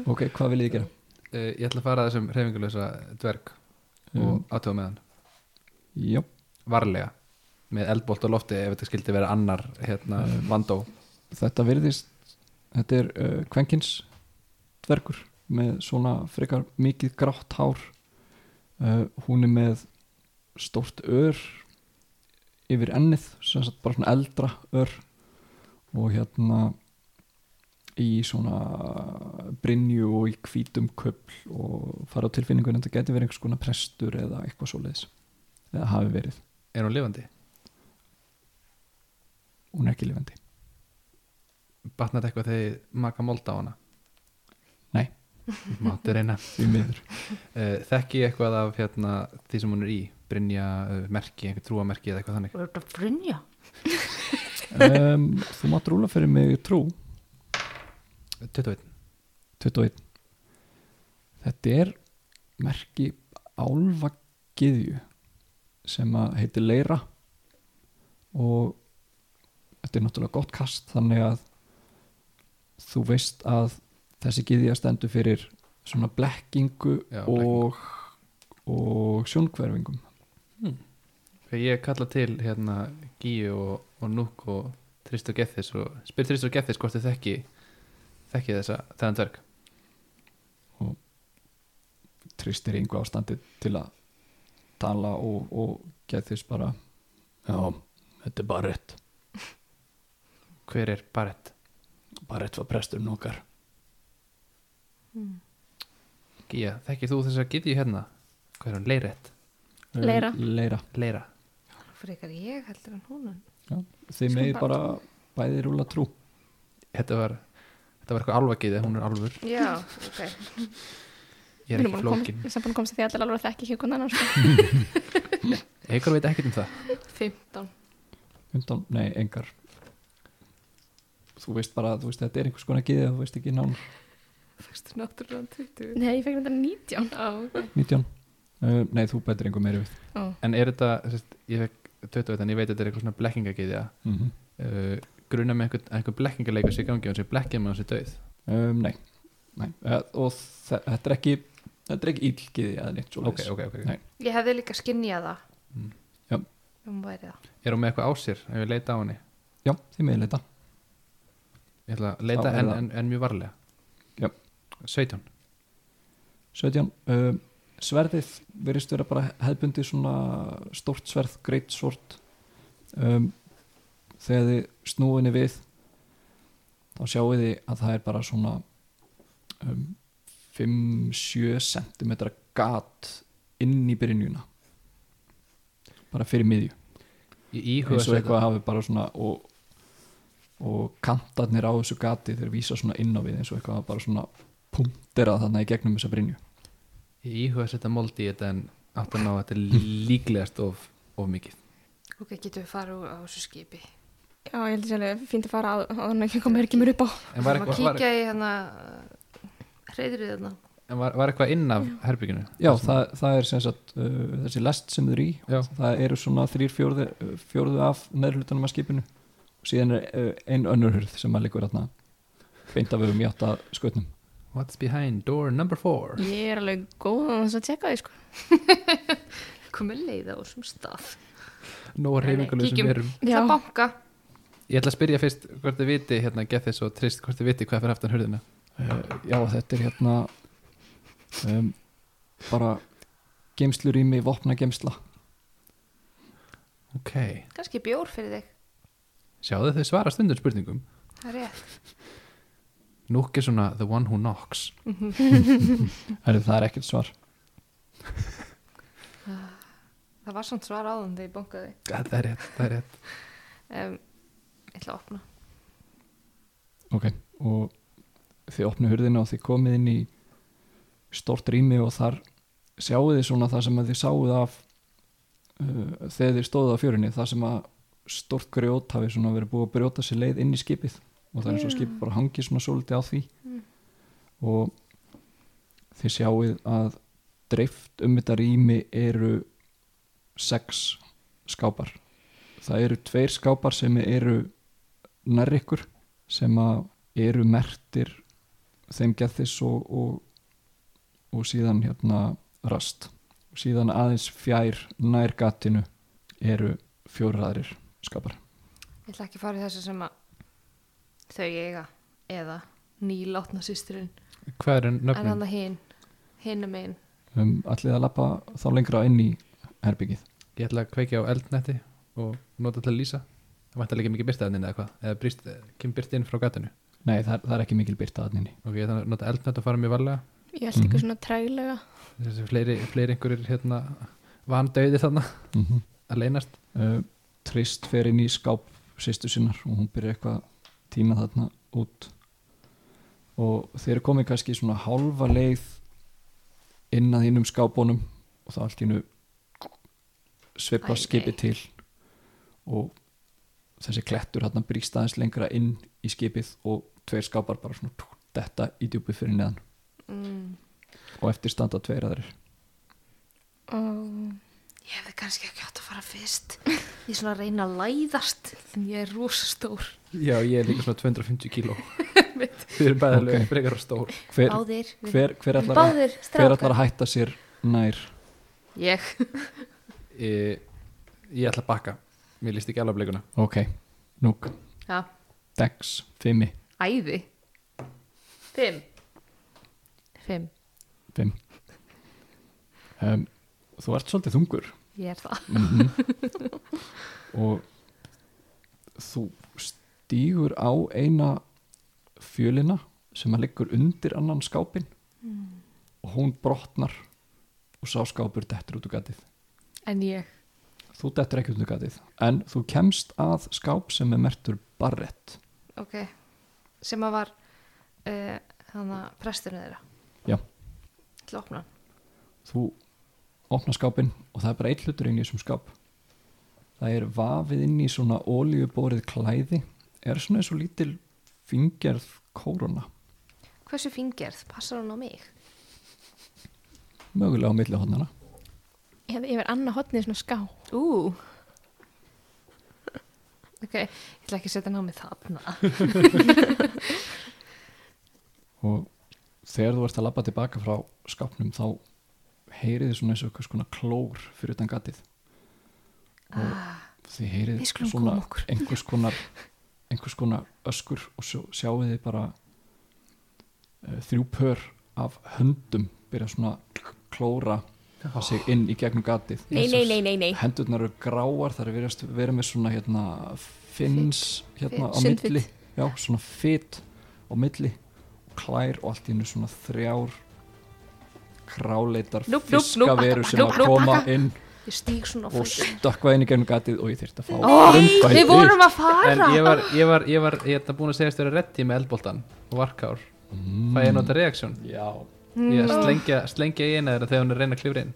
ok, hvað viljið þið gera?
Uh, ég ætla að fara að þessum reyfingalösa dverg og
Um,
átöfa með hann.
Já,
varlega með eldbolt á lofti ef þetta skildi vera annar hérna, vandó.
þetta virðist þetta er uh, kvenkins dvergur með svona frekar mikið grátt hár. Uh, hún er með stórt ör yfir ennið sem sagt bara svona eldra ör. Og hérna í svona brinju og í hvítum köpl og fara á tilfinningun en þetta geti verið einhvers konar prestur eða eitthvað svoleiðis eða hafi verið,
er hún lifandi?
hún er ekki lifandi
batnar þetta eitthvað þegar þið maka molda á hana?
Nei.
Máttu reyna (laughs)
því miður
uh, Þekki ég eitthvað af hérna, því sem hún er í Brynja, uh, merki, einhver trúamerki eða eitthvað þannig
frunja?
um, (laughs) þú mátt rúla fyrir mig trú
21
21 þetta er merki álfagiðju sem að heitir leira og þetta er náttúrulega gott kast þannig að þú veist að þessi giðja stendur fyrir svona blekkingu
Já,
og, og sjónkverfingum
Þegar ég kalla til hérna Gíu og, og Núk og Tristur Gethis og spyr Tristur Gethis hvort þið þekki þekki þessa, þennan dverg
tristir yngu ástandi til að tala og, og gett þess bara já, þetta er bara rétt
Hver er Barrett?
bara rétt var presturinn okkar
Gíja, þekkir þú þessa Gíu hérna? Hvað er hún? Leirett?
Leira.
Leira.
Leira?
Frekar ég heldur en hún.
þið
Sko
megið
bara-
bara bæði rúla trú
Þetta var Þetta var eitthvað alvagíði, hún er alvur
Já, ok.
Ég er ekki flókin
Ég er samt búin að komast að því allir alveg að þekki annar sko. (laughs)
Eitthvað veit ekkert um það
15.
undan, nei, engar þú veist bara, þú veist þetta er einhvers konar giðið þú veist ekki nán
Fyrstu náttúrulega 20.
Nei, ég fekk þetta 19
Já, ok.
19 uh, nei, þú bætir einhver meiri við
Ó.
En er þetta, sérst, ég fekk 20 en ég veit að þetta er eitthvað svona blekkingagíðja
mm -hmm.
uh, Gruna með einhvern, einhvern blekkingaleikur sér gangi og sér blekkið með þessi döið
um, nei, nei. Uh, og þe- þetta er ekki þetta er ekki ílgiði eða neitt svo
Ok, ok, ok
Nei.
Ég hefði líka skinnjað það.
Mm.
Já.
Um.
Er hún með eitthvað á sér ef ég leita á henni?
já, þið megið leita
Ég ætla að leita
er
en, en, en mjög varlega
Já.
17
17 um, sverðið verist vera bara hefðbundi svona stórt sverð, greitt svort um, þegar þið snúinni við þá sjáu þið að það er bara svona um, 5-7 cm gat inn í byrjunjuna bara fyrir miðju. Eins og
að
eitthvað hafi bara svona og, og kantarnir á þessu gati þeir vísa svona inn á við eins og eitthvað hafi bara svona punkterað þarna í gegnum þessa brinju
Ég íhuga að setja mold í þetta en átt að ná að þetta er líklegast of, of mikið.
Ok, getum við farið á þessu skipi.
Já, ég held að sér fínt að fara á á þannig að ekki koma ekki mér upp á
En var var,
kíkja í hérna hreyðrið hérna.
en var, var eitthvað inn af herbygginu?
Já, það, það er sem sagt uh, þessi lest sem þau eru í
Já.
það eru svona þrýr fjórðu, fjórðu af neðrlutanum af skipinu síðan er uh, ein önnur hurð sem að liggur hérna beint af við um játta skutnum
What's behind door number four?
Ég er alveg góð að þess að tjekka því sko.
komið leið á þessum stað nei,
reyfingulegum sem
kíkjum.
við erum
Það er banka
Ég ætla að spyrja fyrst hvort þið viti hérna get þess og trist hvort þið viti hvað fyrir aftan hurðina.
Uh, já þetta er hérna um, bara geimslurými, vopna geimsla
Ok,
kannski bjór fyrir þig.
Sjáðu þau svara stundum spurningum.
Það er rétt.
Núk er svona the one who knocks. (laughs)
Það er ekkert svar.
Það var samt svar áðan þegar ég bankaði.
Það er rétt, það er rétt.
Um, ég ætla að opna.
Ok, og þið opnu hurðina og þið komið inn í stort rými og þar sjáu þið svona það sem að þið sáuð af uh, þegar þið stóðu á fjörunni það sem að stort grjót hafi svona verið búið að brjóta sér leið inn í skipið. Og það er eins og skipið bara hangi svona svolítið á því.
Mm.
og þið sjáuð að dreift um þetta rými eru sex skápar. Það eru tveir skápar sem eru nær ykkur sem að eru mertir þeim gethis og, og, og síðan hérna rast. Og síðan aðeins fjær nær gatinu eru fjóraðrir skapar.
Ég ætla ekki að fara í þessu sem að þau eiga eða nýlátna sýsturinn
Hvað er
en
nöfnin?
hann að hinn hinn um einn
um, allir að lappa þá lengra inn í herbyggið
Ég ætla að kveikja á eldnetti og nota til að lýsa Það vænta ekki mikið byrtaðin eða hvað? Eða brýst, kemur byrt inn frá gatinu?
Nei það, það er ekki mikil byrta að nynni
Ok, ég ætla að nota eldnett og fara mjög varlega?
Ég held ekki
Mhm.
svona trælega.
Þessi fleiri, fleiri einhverjir hérna vandauði þarna?
Mm -hmm.
að leynast?
Uh, Trist fer inn í skáp sýstu sinnar og hún byrjar eitthvað að tína þarna út. Og þeir komið kannski svona hálfa leið inn að hinnum skápunum og það allt í hennu svipla
Æ,
skipi til og þessi klettur hérna brýst aðeins lengra inn í skipið og tveir skápar bara svona pú, detta í djúpi fyrir neðan.
Mm.
og eftir standa tveir aðrir.
Og
ég hefði kannski ekki átt að fara fyrst. Ég er svona að reyna að læðast en ég er rosa stór.
Já, ég er líka svona 250 kíló. (laughs) Við erum bæði alveg
Ok.
frekar og stór.
Hver,
báðir
hver, hver, allar að,
báðir
hver
strákar.
allar að hætta sér nær?
Ég.
Ég, ég ætla að bakka Mér líst ekki alveg á blikuna.
Ok, núk,
já
dex, fimmi.
Æði? Fimm. Fimm.
Fimm. Um, Þú ert svolítið þungur.
Ég er það.
Mm og þú stígur á eina fjölina sem að liggur undir annan skápin og hún brotnar og sá skápur dettur út úr gatið.
En ég
þú dettur ekki úr gatið en þú kemst að skáp sem er mertur barrett.
Ok sem að var uh, þannig að presturinn þeirra.
Já.
til að opna
þú opna skápin og það er bara eitt hlutur inn í þessum skáp. Það er vafið inn í svona ólíuborið klæði. Er svona eins og lítil fingerð kóruna
hversu fingerð passar hann á mig?
Mögulega á milli
hefði yfir annað hotnið svona ská.
ú. Ok, ég ætla ekki að setja mig þarna. (laughs)
Og þegar þú ert að labba tilbaka frá skápnum þá heyrið þið svona eins og eitthvað svona klór fyrir utan gatið. Og
ah,
þið heyrið svona (laughs) einhvers konar einhvers konar öskur og sjáu þið bara uh, þrjú pör af höndum byrja svona klóra sig inn í gegnum gatið
Nei, nei, nei, nei, nei.
hendurnar eru gráar þar er verið að vera með svona hérna fins hérna á
Sundfit.
milli já, svona fit á milli og klær og allt í hennu svona þrjár králeitar
Núp, núp, núp,
fiskaveru sem
núp,
að
núp,
koma
bakka.
inn
ég stíg svona á
og
fætur
stökkva inn í gegnum gatið og ég þyrfti að fá
Ó,
frumkvæði.
við vorum að
En
fara
ég var, ég var, ég var, ég ætla búin að segja störu reddi með eldboltan og varkár
mm.
Fæ ég nota reaksjón
já,
Ég slengja, slengja í eina þeirra þegar hún er að reyna að klifra inn.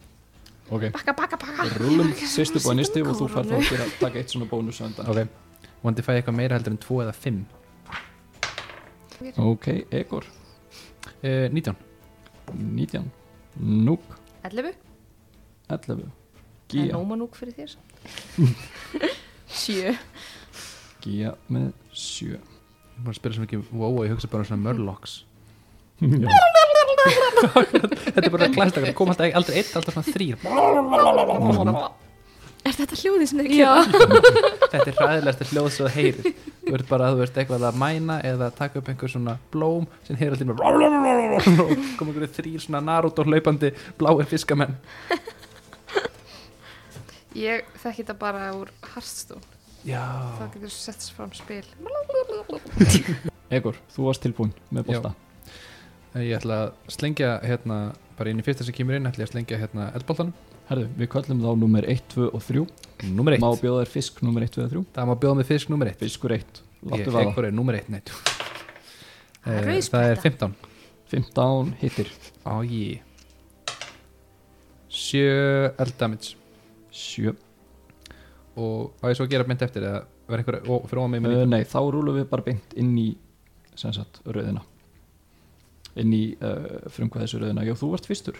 Ok.
Bakka, bakka, bakka.
Rúlum
Ekki
fyrstu
svona
bónisti og þú fær þá að gera, taka eitt svona bónus
Ok. Vondi fæ ég eitthvað meira heldur en 2 eða 5
ok, Egor,
uh, 19
19 Núk,
11,
11
það er
Gía,
nóma núk fyrir þér. (laughs)
Sjö.
Gía með sjö.
Ég er bara að spila svo mikið wow og ég hugsa bara um svona mörlocks (laughs)
Já, (laughs)
Þetta er bara klæstakar, kom alltaf aldrei einn, alltaf svona þrýr
Er þetta hljóðið sem þið
Já. (laughs)
Þetta er hræðilegasta hljóð svo það heyrir. Þú ert bara að þú ert eitthvað að mæna eða taka upp einhver svona blóm sem heyrir alltaf (laughs) og koma einhverju þrýr svona Naruto hlaupandi blái fiskamenn.
Ég þekki þetta bara úr Hearthstone.
Já.
Það getur sett fram spil.
Egor, þú varst tilbúin með bolta
Ég ætla að slengja hérna bara inn í fyrsta sem kemur inn ætla ég að slengja hérna eldboltanum.
Herðu, við köllum þá nummer 1, 2 og 3
Númer
Má
1
bjóða þér fisk nummer 1, 2 og 3
Það má bjóða með fisk númer 1
Fiskur 1,
Ég
láttu vaða.
ekkur er númer 1 neitt
Það er
Eh,
rauðspretta.
Það er 15
15 hittir.
Á ég 7 eld damage.
7
og á ég svo að gera mynd eftir eða verða einhver fyrir óma mig með
uh,
líka
Nei, þá rúlum við bara beint inn í sem sagt, rauðina inn í uh, frumkvæðisu rauðina Já, þú varst fyrstur.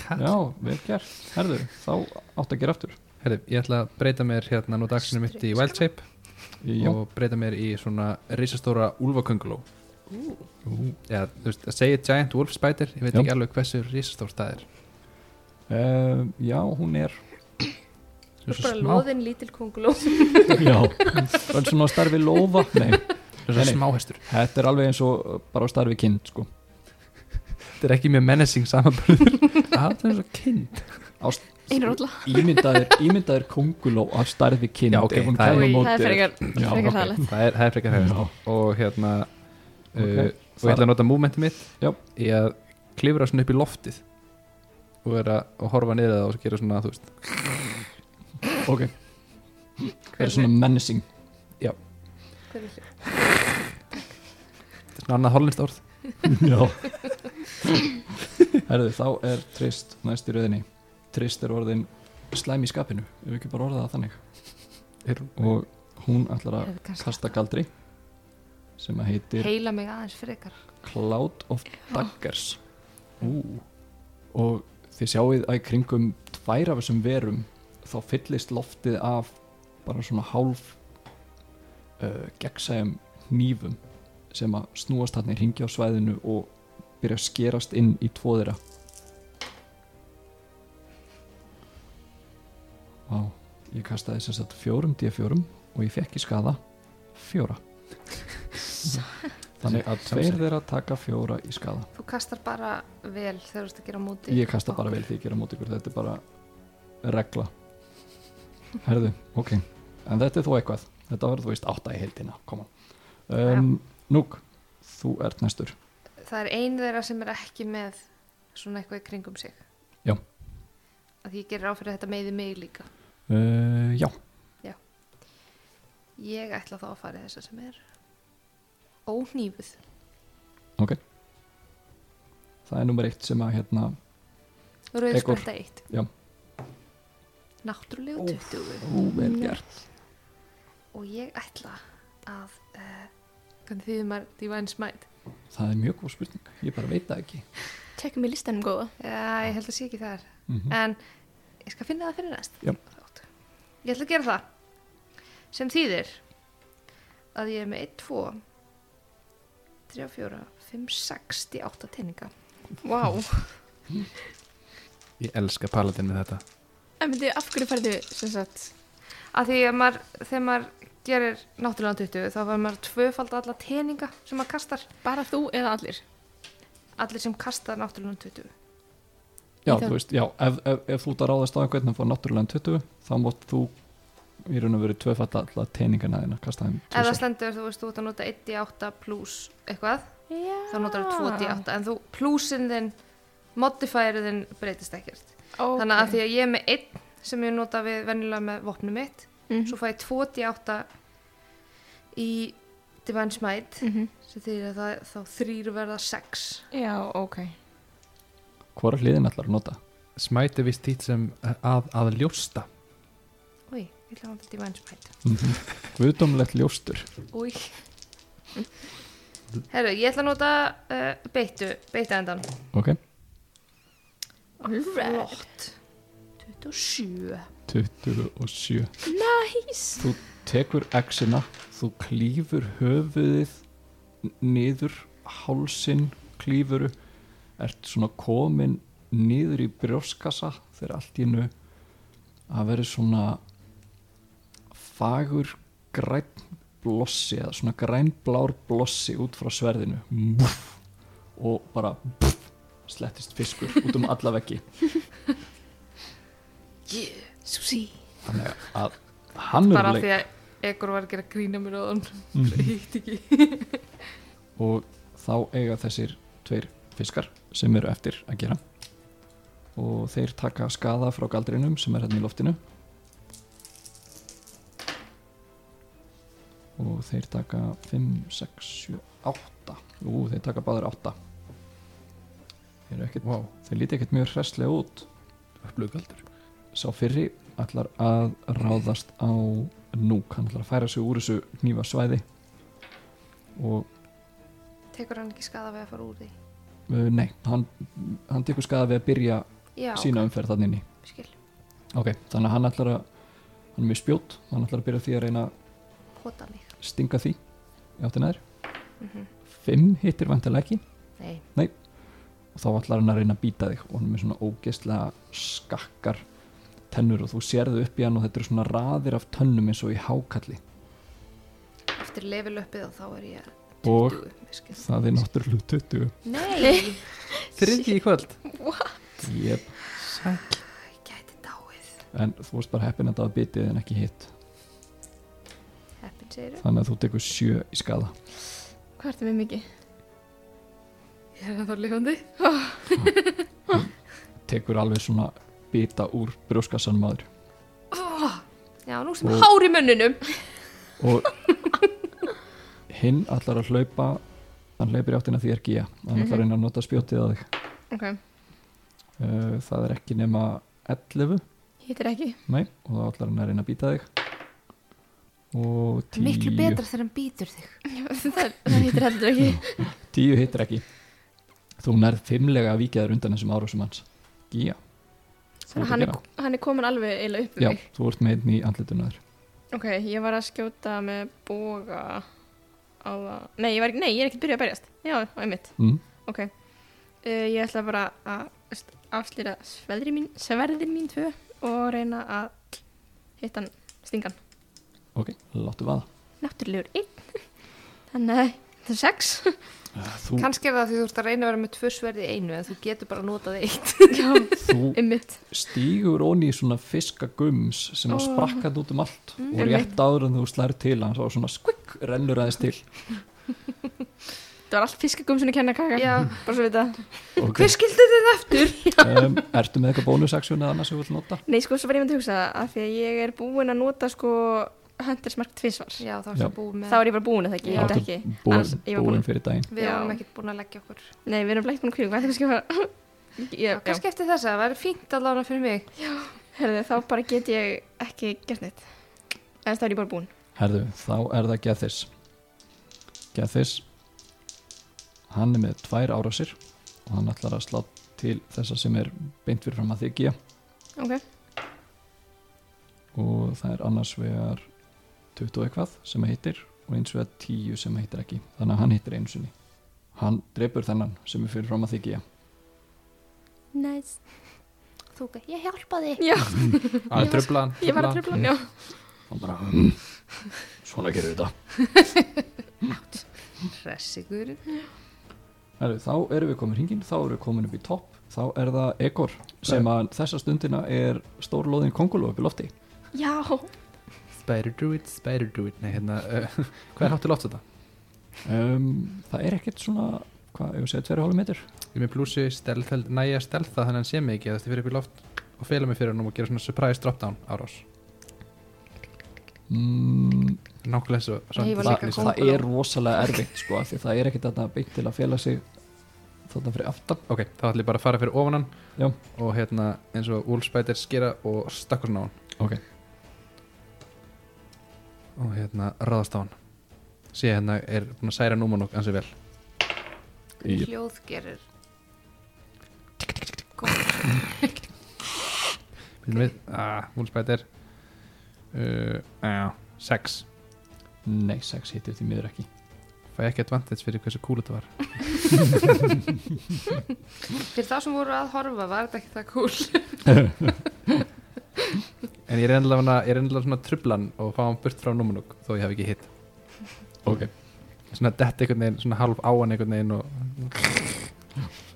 Kall.
Já, vel gert. Herðu, þá átt að gera aftur.
Herri, ég ætla að breyta mér hérna nú dagsinu mitt í Wild Shape
Já,
og breyta mér í svona risastóra úlfakönguló. Já, þú veist, að segja Giant Wolf Spider ég veit
Já.
ekki alveg hversu risastór það er.
Uh, já hún er
Þú er bara loðin lítil konguló (laughs)
Já, en svona á starfi lofa Nei,
Svona
þetta er alveg eins og bara á starfi kind sko.
Þetta er ekki mjög menacing samanbörður (laughs) Það er og kind.
Ímyndaðir, ímyndaðir konguló á starfi kind
Já, ok,
ef hún
það er-
Það er frekar,
Já,
frekar
ok.
sæðilegt
Það er, það er frekar
Já.
og hérna
Ok,
uh, og ég ætla að nota movementið mitt
Já.
í að klifra svona upp í loftið og vera að horfa niður það og gera svona, þú veist.
Ok. Það er svona menacing.
Hvernig-
þetta er svona annað hollenskt orð.
Já (laughs) (laughs) Herðu, þá er Trist næst í rauðinni Trist er orðin slæm í skapinu Ef við ekki bara orða það þannig.
Er-
Og hún ætlar að kasta galdri sem að heitir
Heila mig aðeins frekar.
Cloud of Daggers. Ú. og þið sjáuð að í kringum tvær af þessum verum þá fyllist loftið af bara svona hálf uh, gegnsæjum hnífum sem að snúast hann í ringi á svæðinu og byrja að skerast inn í tvo þeirra. Vá, ég kastaði sem sagt fjórum D4 og ég fekk í skada fjóra. (laughs) Þannig að tveir þeirra taka fjóra í skada
Þú kastar bara vel þegar þú ert að gera móti
Ég kasta bara vel því ég gera mót ykkur. Þetta er bara regla. Herðu, ok. En þetta er þó eitthvað. Þetta var þú veist átta í heildina. Um, Núk, þú ert næstur
Það er ein þeirra sem er ekki með svona eitthvað í kringum sig.
Já.
Að ég gerir á fyrir þetta meði mig líka.
Uh, Já,
Ég ætla þá að fara í þessa sem er óhnífuð.
Það er nummer eitt sem að hérna
Rauðspretta eitt.
Já.
Náttúrulegu 20
Ú, vel gert.
Og ég ætla að uh, Hvernig þýðir maður Divine Smite
Það er mjög góð spurning. Ég bara veit það ekki.
Tekkum í listanum góða.
Já, ég held að sé ekki þar.
Mm
En ég skal finna það fyrir næst.
Já.
Ég ætla að gera það. Sem þýðir að ég er með 1, 2 3, 4, 5, 6 8 teininga
Vá.
Ég elska paladin með þetta.
En myndi, af hverju færðu sem sagt
að því að maður, þegar maður gerir náttúrulega 20 þá var maður tvöfald alla teininga sem maður kastar.
Bara þú eða allir?
Allir sem kastar náttúrulega 20
Já,
það-
þú veist, já ef, ef, ef þú ert að ráðast á einhvern og fá náttúrulega 20 þá mótt þú í raun og veru tvöfall alla teiningana þína kasta þeim
ef það
tvisvar.
stendur, þú veist, þú ert að nota 1 í 8 pluss eitthvað,
Já.
þá notar þú 2 í 8 en þú plussin þinn modifierið þinn breytist ekkert.
Okay.
þannig að því að ég er með 1 sem ég nota við venjulega með vopnum mitt
mm
svo fæ ég 2 í 8 í Divine Smite.
-hmm.
sem því að það, þá þrýr verða 6
Já, ok.
Hvora hliðin ætlar að nota?
Smite er vist tít sem að, að ljósta.
Új, ég ætla að nota Divine Smite.
Mhm. Guðdómlegt ljóstur.
Új Herru, ég ætla að nota uh, beittu, beittu endan
Ok,
Flott. 27
27
Nice!
Tekur exina þú klýfur höfuðið niður hálsin klýfuru ert svona komin niður í brjóskassa þegar allt í innu að vera svona fagur græn blossi eða svona grænblár blossi út frá sverðinu. Og bara slettist fiskur út um alla veggi. (laughs)
Yeah, Susi
þannig að hann
Bara
er
af því að Egor var að gera grína mér á þann
Mhm.
Hitt ekki. (laughs)
Og þá eiga þessir tveir fiskar sem eru eftir að gera. Og þeir taka skada frá galdrinum sem er hérna í loftinu. Og þeir taka 5, 6, 7, 8 ú, þeir taka báður 8 þeir, eru ekkert,
wow,
þeir líti ekkert mjög hresslega út.
Upplugaldur
sá fyrri ætlar að ráðast á núk, hann ætlar að færa sig úr þessu hnífa svæði og
Tekur hann ekki skada við að fara úr því?
Uh, nei, hann, hann tekur skada við að byrja
Já,
sína umferð þannig
ok,
þannig að hann ætlar að hann er með spjót, hann ætlar að byrja því að reyna að stinga því. Í áttina þér
mm
5 hittir vantilega ekki.
Nei,
og þá ætlar hann að reyna að býta þig. Og hann er með svona ógeðslega skakkar tennur og þú sérðu upp í hann og þetta eru svona raðir af tönnum eins og í hákalli.
Eftir level uppið og þá er ég
Og
20, mér skilst.
það er náttúrulega 20
Nei, (laughs)
þriðji í kvöld.
Yep.
Sæll.
ég gæti dáið.
En þú varst bara heppin að það var bitið en ekki hitt.
Heppin segir
þannig að þú tekur 7 í skada
Hvað ertu með mikið?
Ég er ennþá lifandi.
Tekur alveg svona bita úr brjóskassan maður
oh, Já, nú sem
Og-
hár í munninum.
Og hinn ætlar að hlaupa hann hlaupir í áttina því er gíja hann ætlar að reyna að nota spjótið að þig.
Ok,
uh, það er ekki nema 11
hittir ekki.
Nei, og þá ætlar hann að reyna að býta þig. Og 10
Miklu betra þegar hann býtur þig. (laughs)
Það, það hittir heldur ekki.
10 hittir ekki. Þú nærð fimmlega að víkja þér undan þessum árásum hans. Gíja
hann, er- hann er komin alveg eiginlega upp
já,
mig.
þú ert með einn í andlituna þér
Ok, ég var að skjóta með boga á það. Nei, ég, var, nei, ég er ekki byrjað að berjast. Já, á einmitt.
Mm.
Ok, uh, ég ætla bara að afslýra sverðin mín, sverðin mín tvö og reyna að hitta hann stingan
ok, láttu vaða.
Náttúrulegur einn. (laughs) Þannig það er sex
þú,
Kannski er það því þú ert að reyna að vera með tvö sverði í einu en þú getur bara notað eitt
Já,
þú (laughs)
einmitt
stígur onni í svona fiskagums sem að
Ó.
sprakkat út um allt
Mm.
og rétt áður en þú slær til hann svo svona skvikk rennur aðeins til (laughs)
Það var allt fiskagumsunni kenna kaka
Já, (laughs)
Bara svo við þetta
okay.
hver skildi þetta eftir?
um, Ertu með eitthvað bónusaksjón eða annars sem þú vilt nota?
Nei, sko, svo var ég myndi að hugsa að því að ég er búin að nota sko Huntersmark tvisvar.
Já, þá er
Já.
Þá er ég bara búin að það ekki, ég
Já.
veit ekki.
búin,
Annars- ég var
búin. fyrir daginn.
Við
Já.
erum ekkert búin að leggja okkur.
Nei, við erum bleikt búin að kvíða, hvað er það kannski að fara.
Já,
ég, já,
kannski eftir þessa, það væri fínt allavega fyrir mig.
Herðu, þá bara get ég ekki gert neitt. En þá er ég bara búin.
Herðu, þá er það Gethis. Gethis Hann er með tvær árásir og hann ætlar að slá til þessa sem er beint fyrir fram að þykja.
Ok,
og það er annars vegar 20 og eitthvað sem að hittir og eins vegar 10 sem að hittir ekki. Þannig að hann hittir einu sinni. Hann dreipur þennan sem er fyrir fram að þykja
nice.
Þú, ég hjálpa þig.
Já, (laughs)
að tröfla hann.
Ég var að tröfla hann, já.
Hann bara mm, svona gerir þetta. (laughs)
Hressigur
Heru, þá erum við komin hringin, þá erum við komin upp í topp. Þá er það Egor sem að þessa stundina er stórlóðin konguló upp í lofti.
Já,
Spider Druid, Spider Druid Nei, hérna, uh, (laughs) hvað er háttu loft þetta?
um, það er ekkert svona hvað, ég segja tverju hálf metur?
Ég er með blúsi, stelð, næja stelða þannig að hann sé mig ekki að þetta fyrir upp í loft og fela mig fyrir hann og gera svona surprise dropdown árás.
Mm,
Nákvæmlega svo
það, það er rosalega erfitt sko, af því það er ekkert þarna beint til að fela sig þarna fyrir aftan.
Ok, þá ætlum ég bara að fara fyrir ofan hann
Já.
og hérna eins og Wolfspider skera og stakkur svona á hann.
Ok,
og hérna ráðast á hann. Sé hérna er búin að særa núman og ansi vel.
Í-
Hljóð gerir
Býtum (laughs) við, ah, Wolfspider uh, já, Sex.
Nei, 6 hittir því miður ekki.
Fæ ekki advantage fyrir hversu cool þetta var. (laughs)
Fyrir þá sem voru að horfa var þetta ekki það cool. (laughs)
En ég er er ennlega svona trublan og fá hann burt frá Númenúk þó ég hef ekki hitt. (laughs)
Ok.
Svona dett einhvern veginn, svona halv á hann einhvern veginn og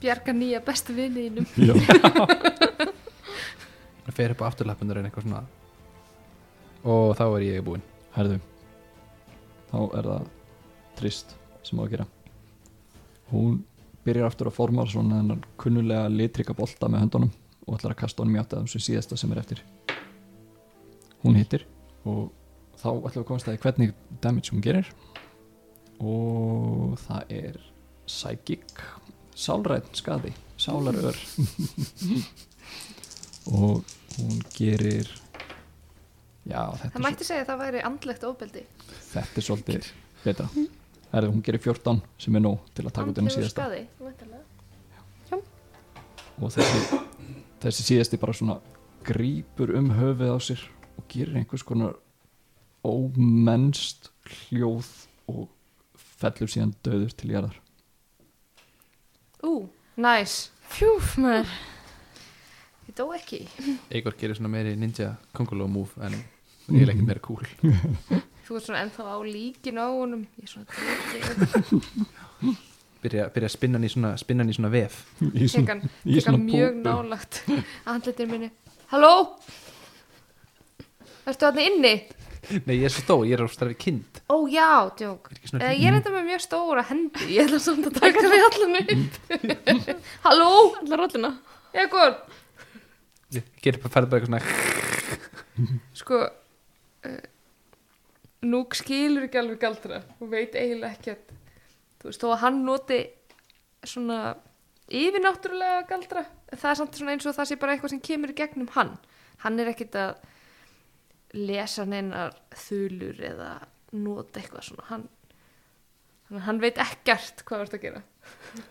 Bjarga nýja bestu vinniðinum.
Já,
það (laughs) fer upp á afturlappundur en eitthvað svona. Og þá er ég búinn.
Herðu. Þá er það trist sem á að gera. Hún byrjar aftur að forma svona þennan kunnulega litrika bolta með höndunum og ætlar að kasta honum í átt að þessum síðasta sem er eftir Hún hittir og þá ætlum við að komast að hvernig damage hún gerir. Og það er psychic. Sálræn skadi sálarör. (laughs) Og hún gerir já þetta
Það
er,
mætti segja að það væri andlegt ofbeldi.
svo, þetta er svolítið betra. Herðu, hún gerir 14 sem er nóg til að taka út
Andlegur
síðasta.
skaði. væntanlega.
og þessi, þessi síðasti bara svona grípur um höfuð á sér og gerir einhvers konar ómennst hljóð og fellur síðan döður til jarðar
Ú, næs.
Fjúf maður
Ég dó ekki.
Eigor gerir svona meiri ninja konguló move en ég er ekkert meira cool (laughs)
Þú ert svona ennþá á líkin á honum. Ég er svona
byrja, byrja að spinna hann í svona, spinna hann í svona vef
í
Tekan,
í
tekan
svona
mjög nálagt. Andlitir minni. Halló? Ertu þarna inni?
Nei, ég er svo stór, ég er á starfi kind
Ó já, djók. Eh, Ég er þetta með mjög stóra hendi. Ég ætla samt að taka þig allan upp. (laughs) Halló?
Allar rollina
Egor?
Ég gerir bara færð bara eitthvað svona (laughs)
Sko, uh, Núk skilur ekki alveg galdra og veit eiginlega ekkert. Þú veist, þó að hann noti svona yfirnáttúrulega galdra, það er samt svona eins og það sé bara eitthvað sem kemur í gegnum hann. Hann er ekkert að lesa neinar þulur eða nota eitthvað svona. Hann, hann veit ekkert hvað ert að gera.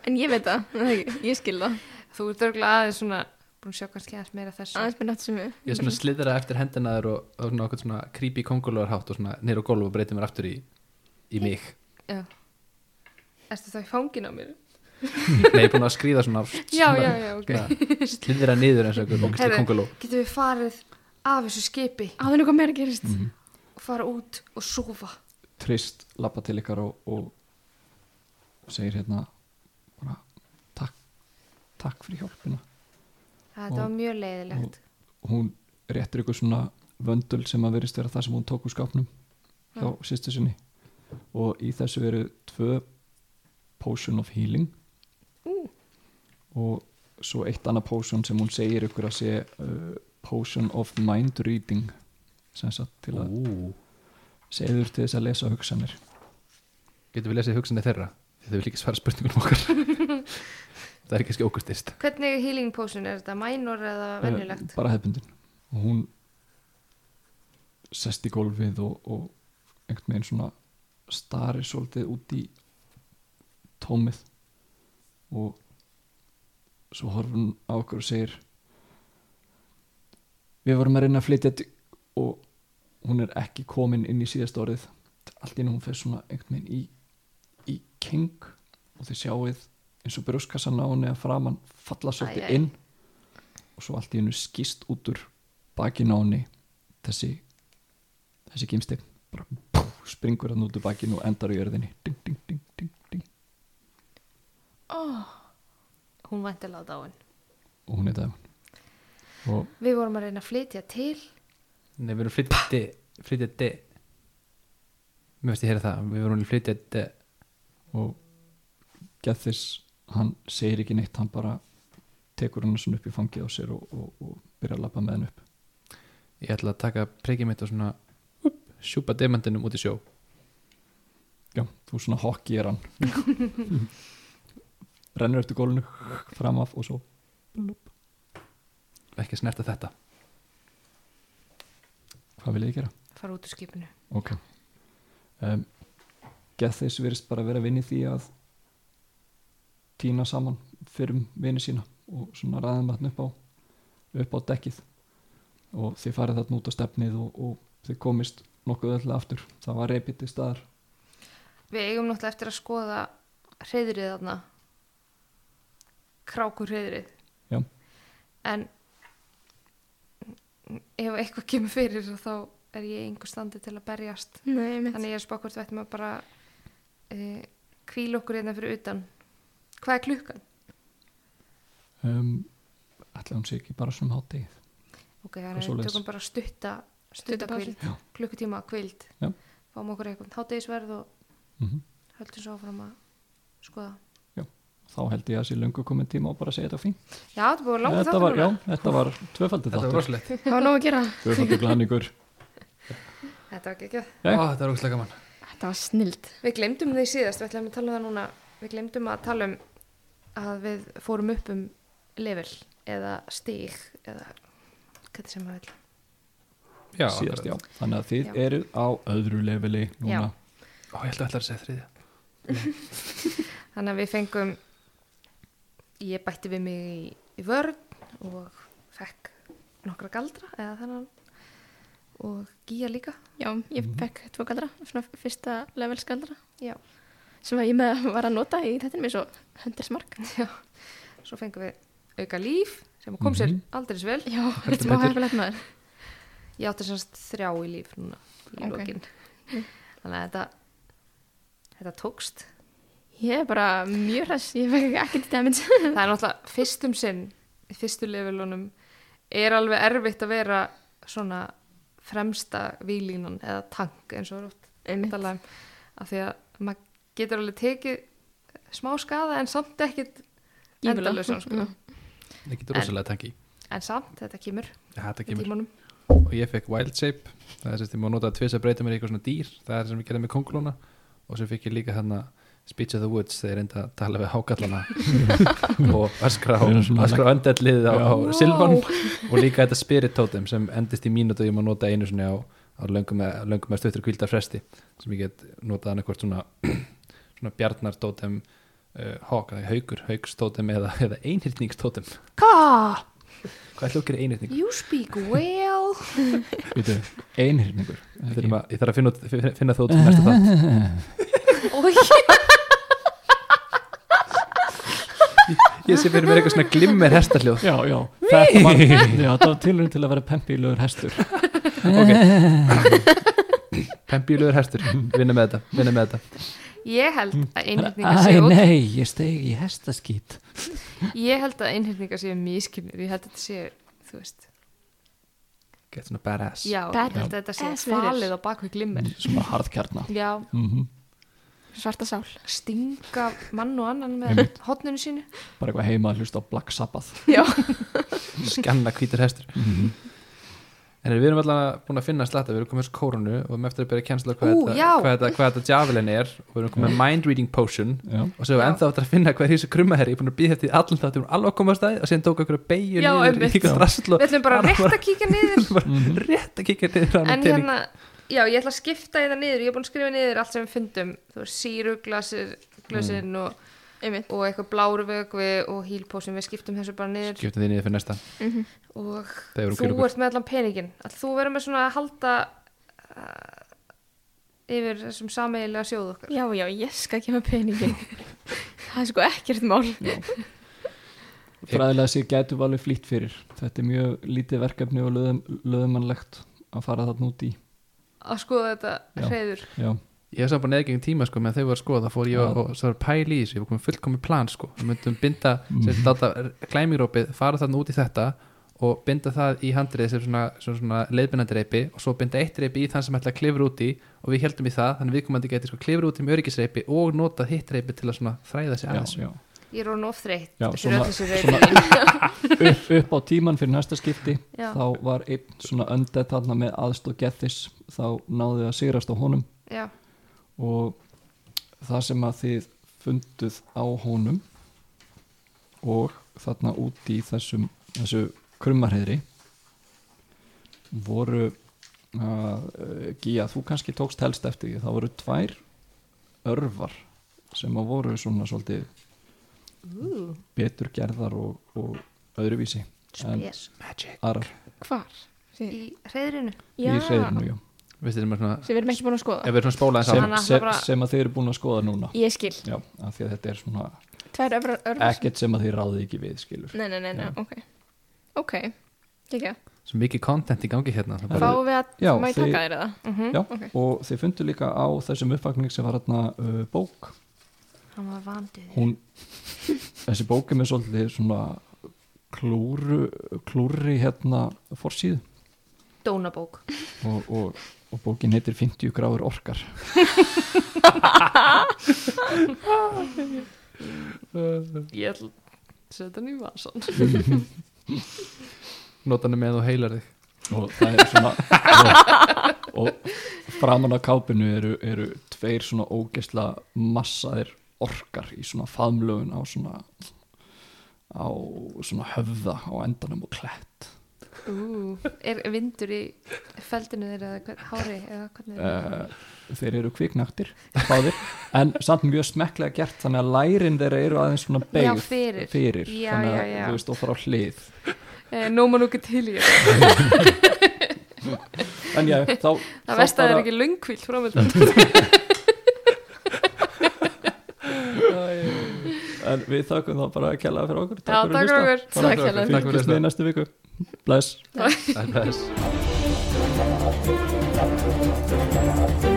En ég veit það, það ég skil það
Þú ert örgulega aðeins svona, búin að sjá kannski aðeins meira þessu.
Aðeins með nátt sem við
Ég er svona slidra eftir hendina þér og, og svona okkur svona creepy kongulóar hátt og svona neyra á gólf og breytir mér aftur í, í mig
Já. Ertu þá í fangin á mér?
Nei, ég er búin að skrýða svona
Já, já, já, ok.
Slidra niður eins og okkur
Getum við farið af þessu skipi
Áður eitthvað meira gerist
Mhm.
og fara út og sofa?
trist lappa til ykkar og, og segir hérna bara takk takk fyrir hjálpina Og-
var mjög leiðilegt.
hún réttir ykkur svona vöndul sem að verist vera það sem hún tók úr skápnum hjá
Já.
sýstu sinni og í þessu veru tvö potion of healing
Ú.
og svo eitt annað potion sem hún segir ykkur að sé uh, potion of mind reading sem sagt til að segður til þess að lesa hugsanir.
Getum við lesið hugsanir þeirra? Þau vil líka svara spurningunum okkar. (laughs) Það er kannski ókurtist
Hvernig healing potion er þetta? Minor eða venjulegt?
Eh, bara hefbundin og hún sest í gólfið og, og einhvern veginn svona starir svolítið út í tómið. Og svo horfur hún á okkur og segir við vorum að reyna að flytja og hún er ekki komin inn í síðast orðið. Allt í hún fer svona einhvern veginn í, í king og þið sjáuð eins og brjóskassan á henni að framann falla svolítið inn. Og svo allt í hennu skýst út úr bakinu á henni þessi þessi pú, springur hann út úr bakinu og endar í jörðinni. Ding, ding, ding, ding, ding.
oh,
Hún væntilega dáin.
og hún er það og
Við vorum að reyna að flytja til.
Nei, við erum flytjandi flytjandi Mér veist ég heyra það, við erum flytjandi
og Gethis hann segir ekki neitt. Hann bara tekur hann svona upp í fangið á sér og, og, og byrja að lappa með hann upp.
Ég ætla að taka preikið mitt og svona upp, sjúpa demandinum út í sjó.
Já, þú svona hokki er hann. (laughs) Rennur eftir gólinu fram af og svo
ekki að snerta þetta.
Hvað vil ég gera?
Fara út úr skipinu.
ok. Um, Gethis virðist bara vera vinni því að týna saman fyrir vini sína og svona ræðum þarna upp á upp á dekkið. Og þið farið þarna út á stefnið og, og þið komist nokkuð öll aftur. Það var reypið til staðar.
Við eigum náttúrulega eftir að skoða hreðrið þarna. Krákur hreðrið en ef eitthvað kemur fyrir þá er ég í einhver standi til að berjast.
Nei,
þannig ég er spákvort við ættum að bara e, kvíla okkur hérna fyrir utan. Hvað er klukkan?
um, ætla hún sé ekki bara svona háttegið
ok,
er
þannig við tökum bara stutta stutta kvild, klukkutíma kvild
Já.
fáum okkur eitthvað hátegisverð og
mm
höldum svo áfram að skoða
þá held ég að sé löngu komin tíma og bara segja þetta fín
já, þetta búið langt
þetta var, já, þetta var tvöfaldið
Þetta var
þáttur.
rosalegt.
Það var nóg að gera.
tvöfaldið glæningur (laughs)
þetta var ekki ekki
Þetta var ógæslega gaman.
Þetta var snild.
Við glemdum því síðast, við ætlum að tala um það núna. Við glemdum að tala um að við fórum upp um level eða stíg eða hvað sem maður vil
Já,
síðast, já, þannig að þið
Já.
eruð á öðru leveli núna.
Já.
Ó, ég held að ætla að segja þriðja. (laughs) (laughs)
Þannig að við fengum ég bætti við mig í, í vörn og fekk nokkra galdra eða þannig og gíja líka
Já, ég
Mhm.
fekk tvo galdra, svona fyrsta levels galdra.
Já.
Sem ég með var að nota í þetta með svo hundersmark. (laughs)
svo fengum við auka líf sem kom sér
Mhm.
aldrei vel
Já, þetta má hafa lett maður.
ég átti semst þrjá í líf núna í
Ok.
lokin þannig að þetta þetta tókst
Ég er bara mjög hræs, ég fekk ekkert damage. (laughs)
það er náttúrulega fyrstum sinn fyrstu levelunum er alveg erfitt að vera svona fremsta výlínan eða tank eins og er oft
Einmitt.
talað um. Af því að maður getur alveg tekið smá skada en samt ekkit endalösan sko.
Já.
Ég get rosalega tanki
en samt, þetta kemur.
Já, þetta
tímanum.
Og ég fekk Wild Shape. Það er sem ég má nota að tvisa breyta mér í eitthvað svona dýr. Það er sem ég gerði með kongulóna Og svo fekk ég líka hérna Speech of the Woods þegar ég reyndi að tala við hákallana (laughs) og öskra á, öndellið á, á Silvan. Og líka þetta Spirit Totem sem endist í mínútu og ég má nota einu svona á, á löngum með, stuttur kvíldar fresti sem ég get notað annarkvort svona (clears throat) svona bjarnar totem uh, hawk, eða haukur, haugstotem eða, eða einhyrningstotem
Hva?
Hvað er hljókir einhyrning?
You speak well. (laughs)
Þurfum að- Ég þarf að finna, finna fyrir næsta þátt. (laughs)
Ói,
Ég sé fyrir mér eitthvað svona glimmer hestahljóð.
Já, já, þetta var, já, þetta var tilurinn til að vera pempílugur hestur.
Pempíluður hestur, vinna með þetta, vinna með þetta.
Ég held að einhyrningar
Æ,
séu
nei, ég steg í hestaskít.
Ég held að einhyrningar séu mískinnir Ég held að þetta séu, þú veist.
Get svona badass.
Já, ég held að þetta sé
ass verur.
falið á bakvið glimmer
Svona harðkjarna.
Já,
mm
Svarta sál.
stinga mann og annan með
Einmitt.
hotninu sínu.
Bara eitthvað heima að hlusta á Black Sabbath. (laughs)
Skanna hvítur hestur
mm
En við erum alltaf búin að finna slatta Við erum komið þessu kórunu og við erum eftir að byrja að kjensla hvað, þetta- hvað, þetta, hvað þetta javelin er og við erum komið mind reading potion
Já,
og svo erum við ennþá eftir að finna hvað er þessu krummaherri ég er búin að býða eftir allan þáttum alveg að koma á staði og síðan tók okkur að í drasl og
Við ætlum bara (laughs) rétt að kíkja niður hérna, já, ég ætla að skipta þetta niður. Ég er búin að skrifa niður allt sem við fundum. Þú veist, síru, glasir, glasin og, og eitthvað bláru vögvi og hílpósum Við skiptum þessu bara niður.
Skiptum því niður fyrir næsta.
Mhm.
Og
þegar við
þú
erum okkur
ert með allan peningin að Þú verður með svona að halda uh, yfir þessum sameigilega sjóð okkar?
Já, já, ég skal gefa peningin. (laughs) það er sko ekkert mál.
fræðilega gætu við alveg flýtt fyrir. Þetta er mjög lítið verkefni og löðum, löðumannlegt að fara þarna út í
Að skoða þetta hreður
Já,
ég samt bara neðgengum tíma sko meðan þau var að skoða þá fór ég
Já.
og, svo var pæli í þessu ég var komið fullkomið plan sko við myndum binda
Mhm.
klæmirópið fara þarna út í þetta og binda það í handrið sem svona, svona, svona leiðbindandi reipi og svo binda eitt reipi í þann sem ætla að klifra út í og við heldum í það, þannig viðkomandi geti sko klifra út í með öryggisreipi og nota hitt reipi til að svona þræða sig
já,
aðeins
já.
Ég er orðin of þreytt
Já,
Þessu
svona-
öll þessu
svona-
reyðin (laughs)
Upp, upp á tíman fyrir næsta skipti
Já,
þá var einn svona öndið þarna með aðstóð gethis þá náðu að sigrast á honum.
Já,
og það sem að þið funduð á honum og þarna út í þessum þessu krummarheyri voru uh, Gía, þú kannski tókst helst eftir því það voru tvær örvar sem að voru svona svolítið
Ú,
betur gerðar og, og öðruvísi.
Spes.
Magic.
Hvar?
Í hreðrinu
í hreirinu, já.
Sem, svona,
sem við erum ekki búin að skoða.
Sem, sem,
bara-
sem að þið eru búin að skoða núna.
Ég skil,
já, af því að þetta er svona ekkert sem að þið ráðið ekki við skilur.
Nei, nei, nei, nei, ok. Ok, ekki
svo mikið content í gangi hérna
fáum við að,
Já,
má ég taka þér eða?
Mhm.
Já,
Ok.
og þið fundu líka á þessum uppvakning sem var hérna uh, bók
Hann var vandið.
hún, þessi bók er með svolítið svona klúru, klúri hérna forsíðu
Dónabók.
og, og, og bókin heitir 50 gráður orkar
Ég ætla að setja hann í vasan.
nota hana með og heilar þig
og það er svona og, og framan á kápinu eru, eru tveir svona ógesla massaðir orkar í svona faðmlögun á svona á svona höfða á endanum og klett
Ú, er vindur í feldinu þeirra eða hári eða hvernig er
uh, þeir eru kviknaktir báðir, en samt mjög smekklega gert þannig að lærin þeirra eru aðeins svona
Já,
beigð
fyrir.
fyrir
Já,
þannig að
já, já.
þú veist og fara á hlið
Eh, Nóma nú ekki til í þetta. (laughs)
en já, þá,
Það vest að það er ekki lungkvílt framöndan. (laughs)
en við þakkum þá bara að kella fyrir okkur.
Já, takk
að
fyrir
hlusta.
okkur.
Bara
Takk
fyrir
fylgjumst
þetta.
með í næstu viku bless.
Þess (laughs)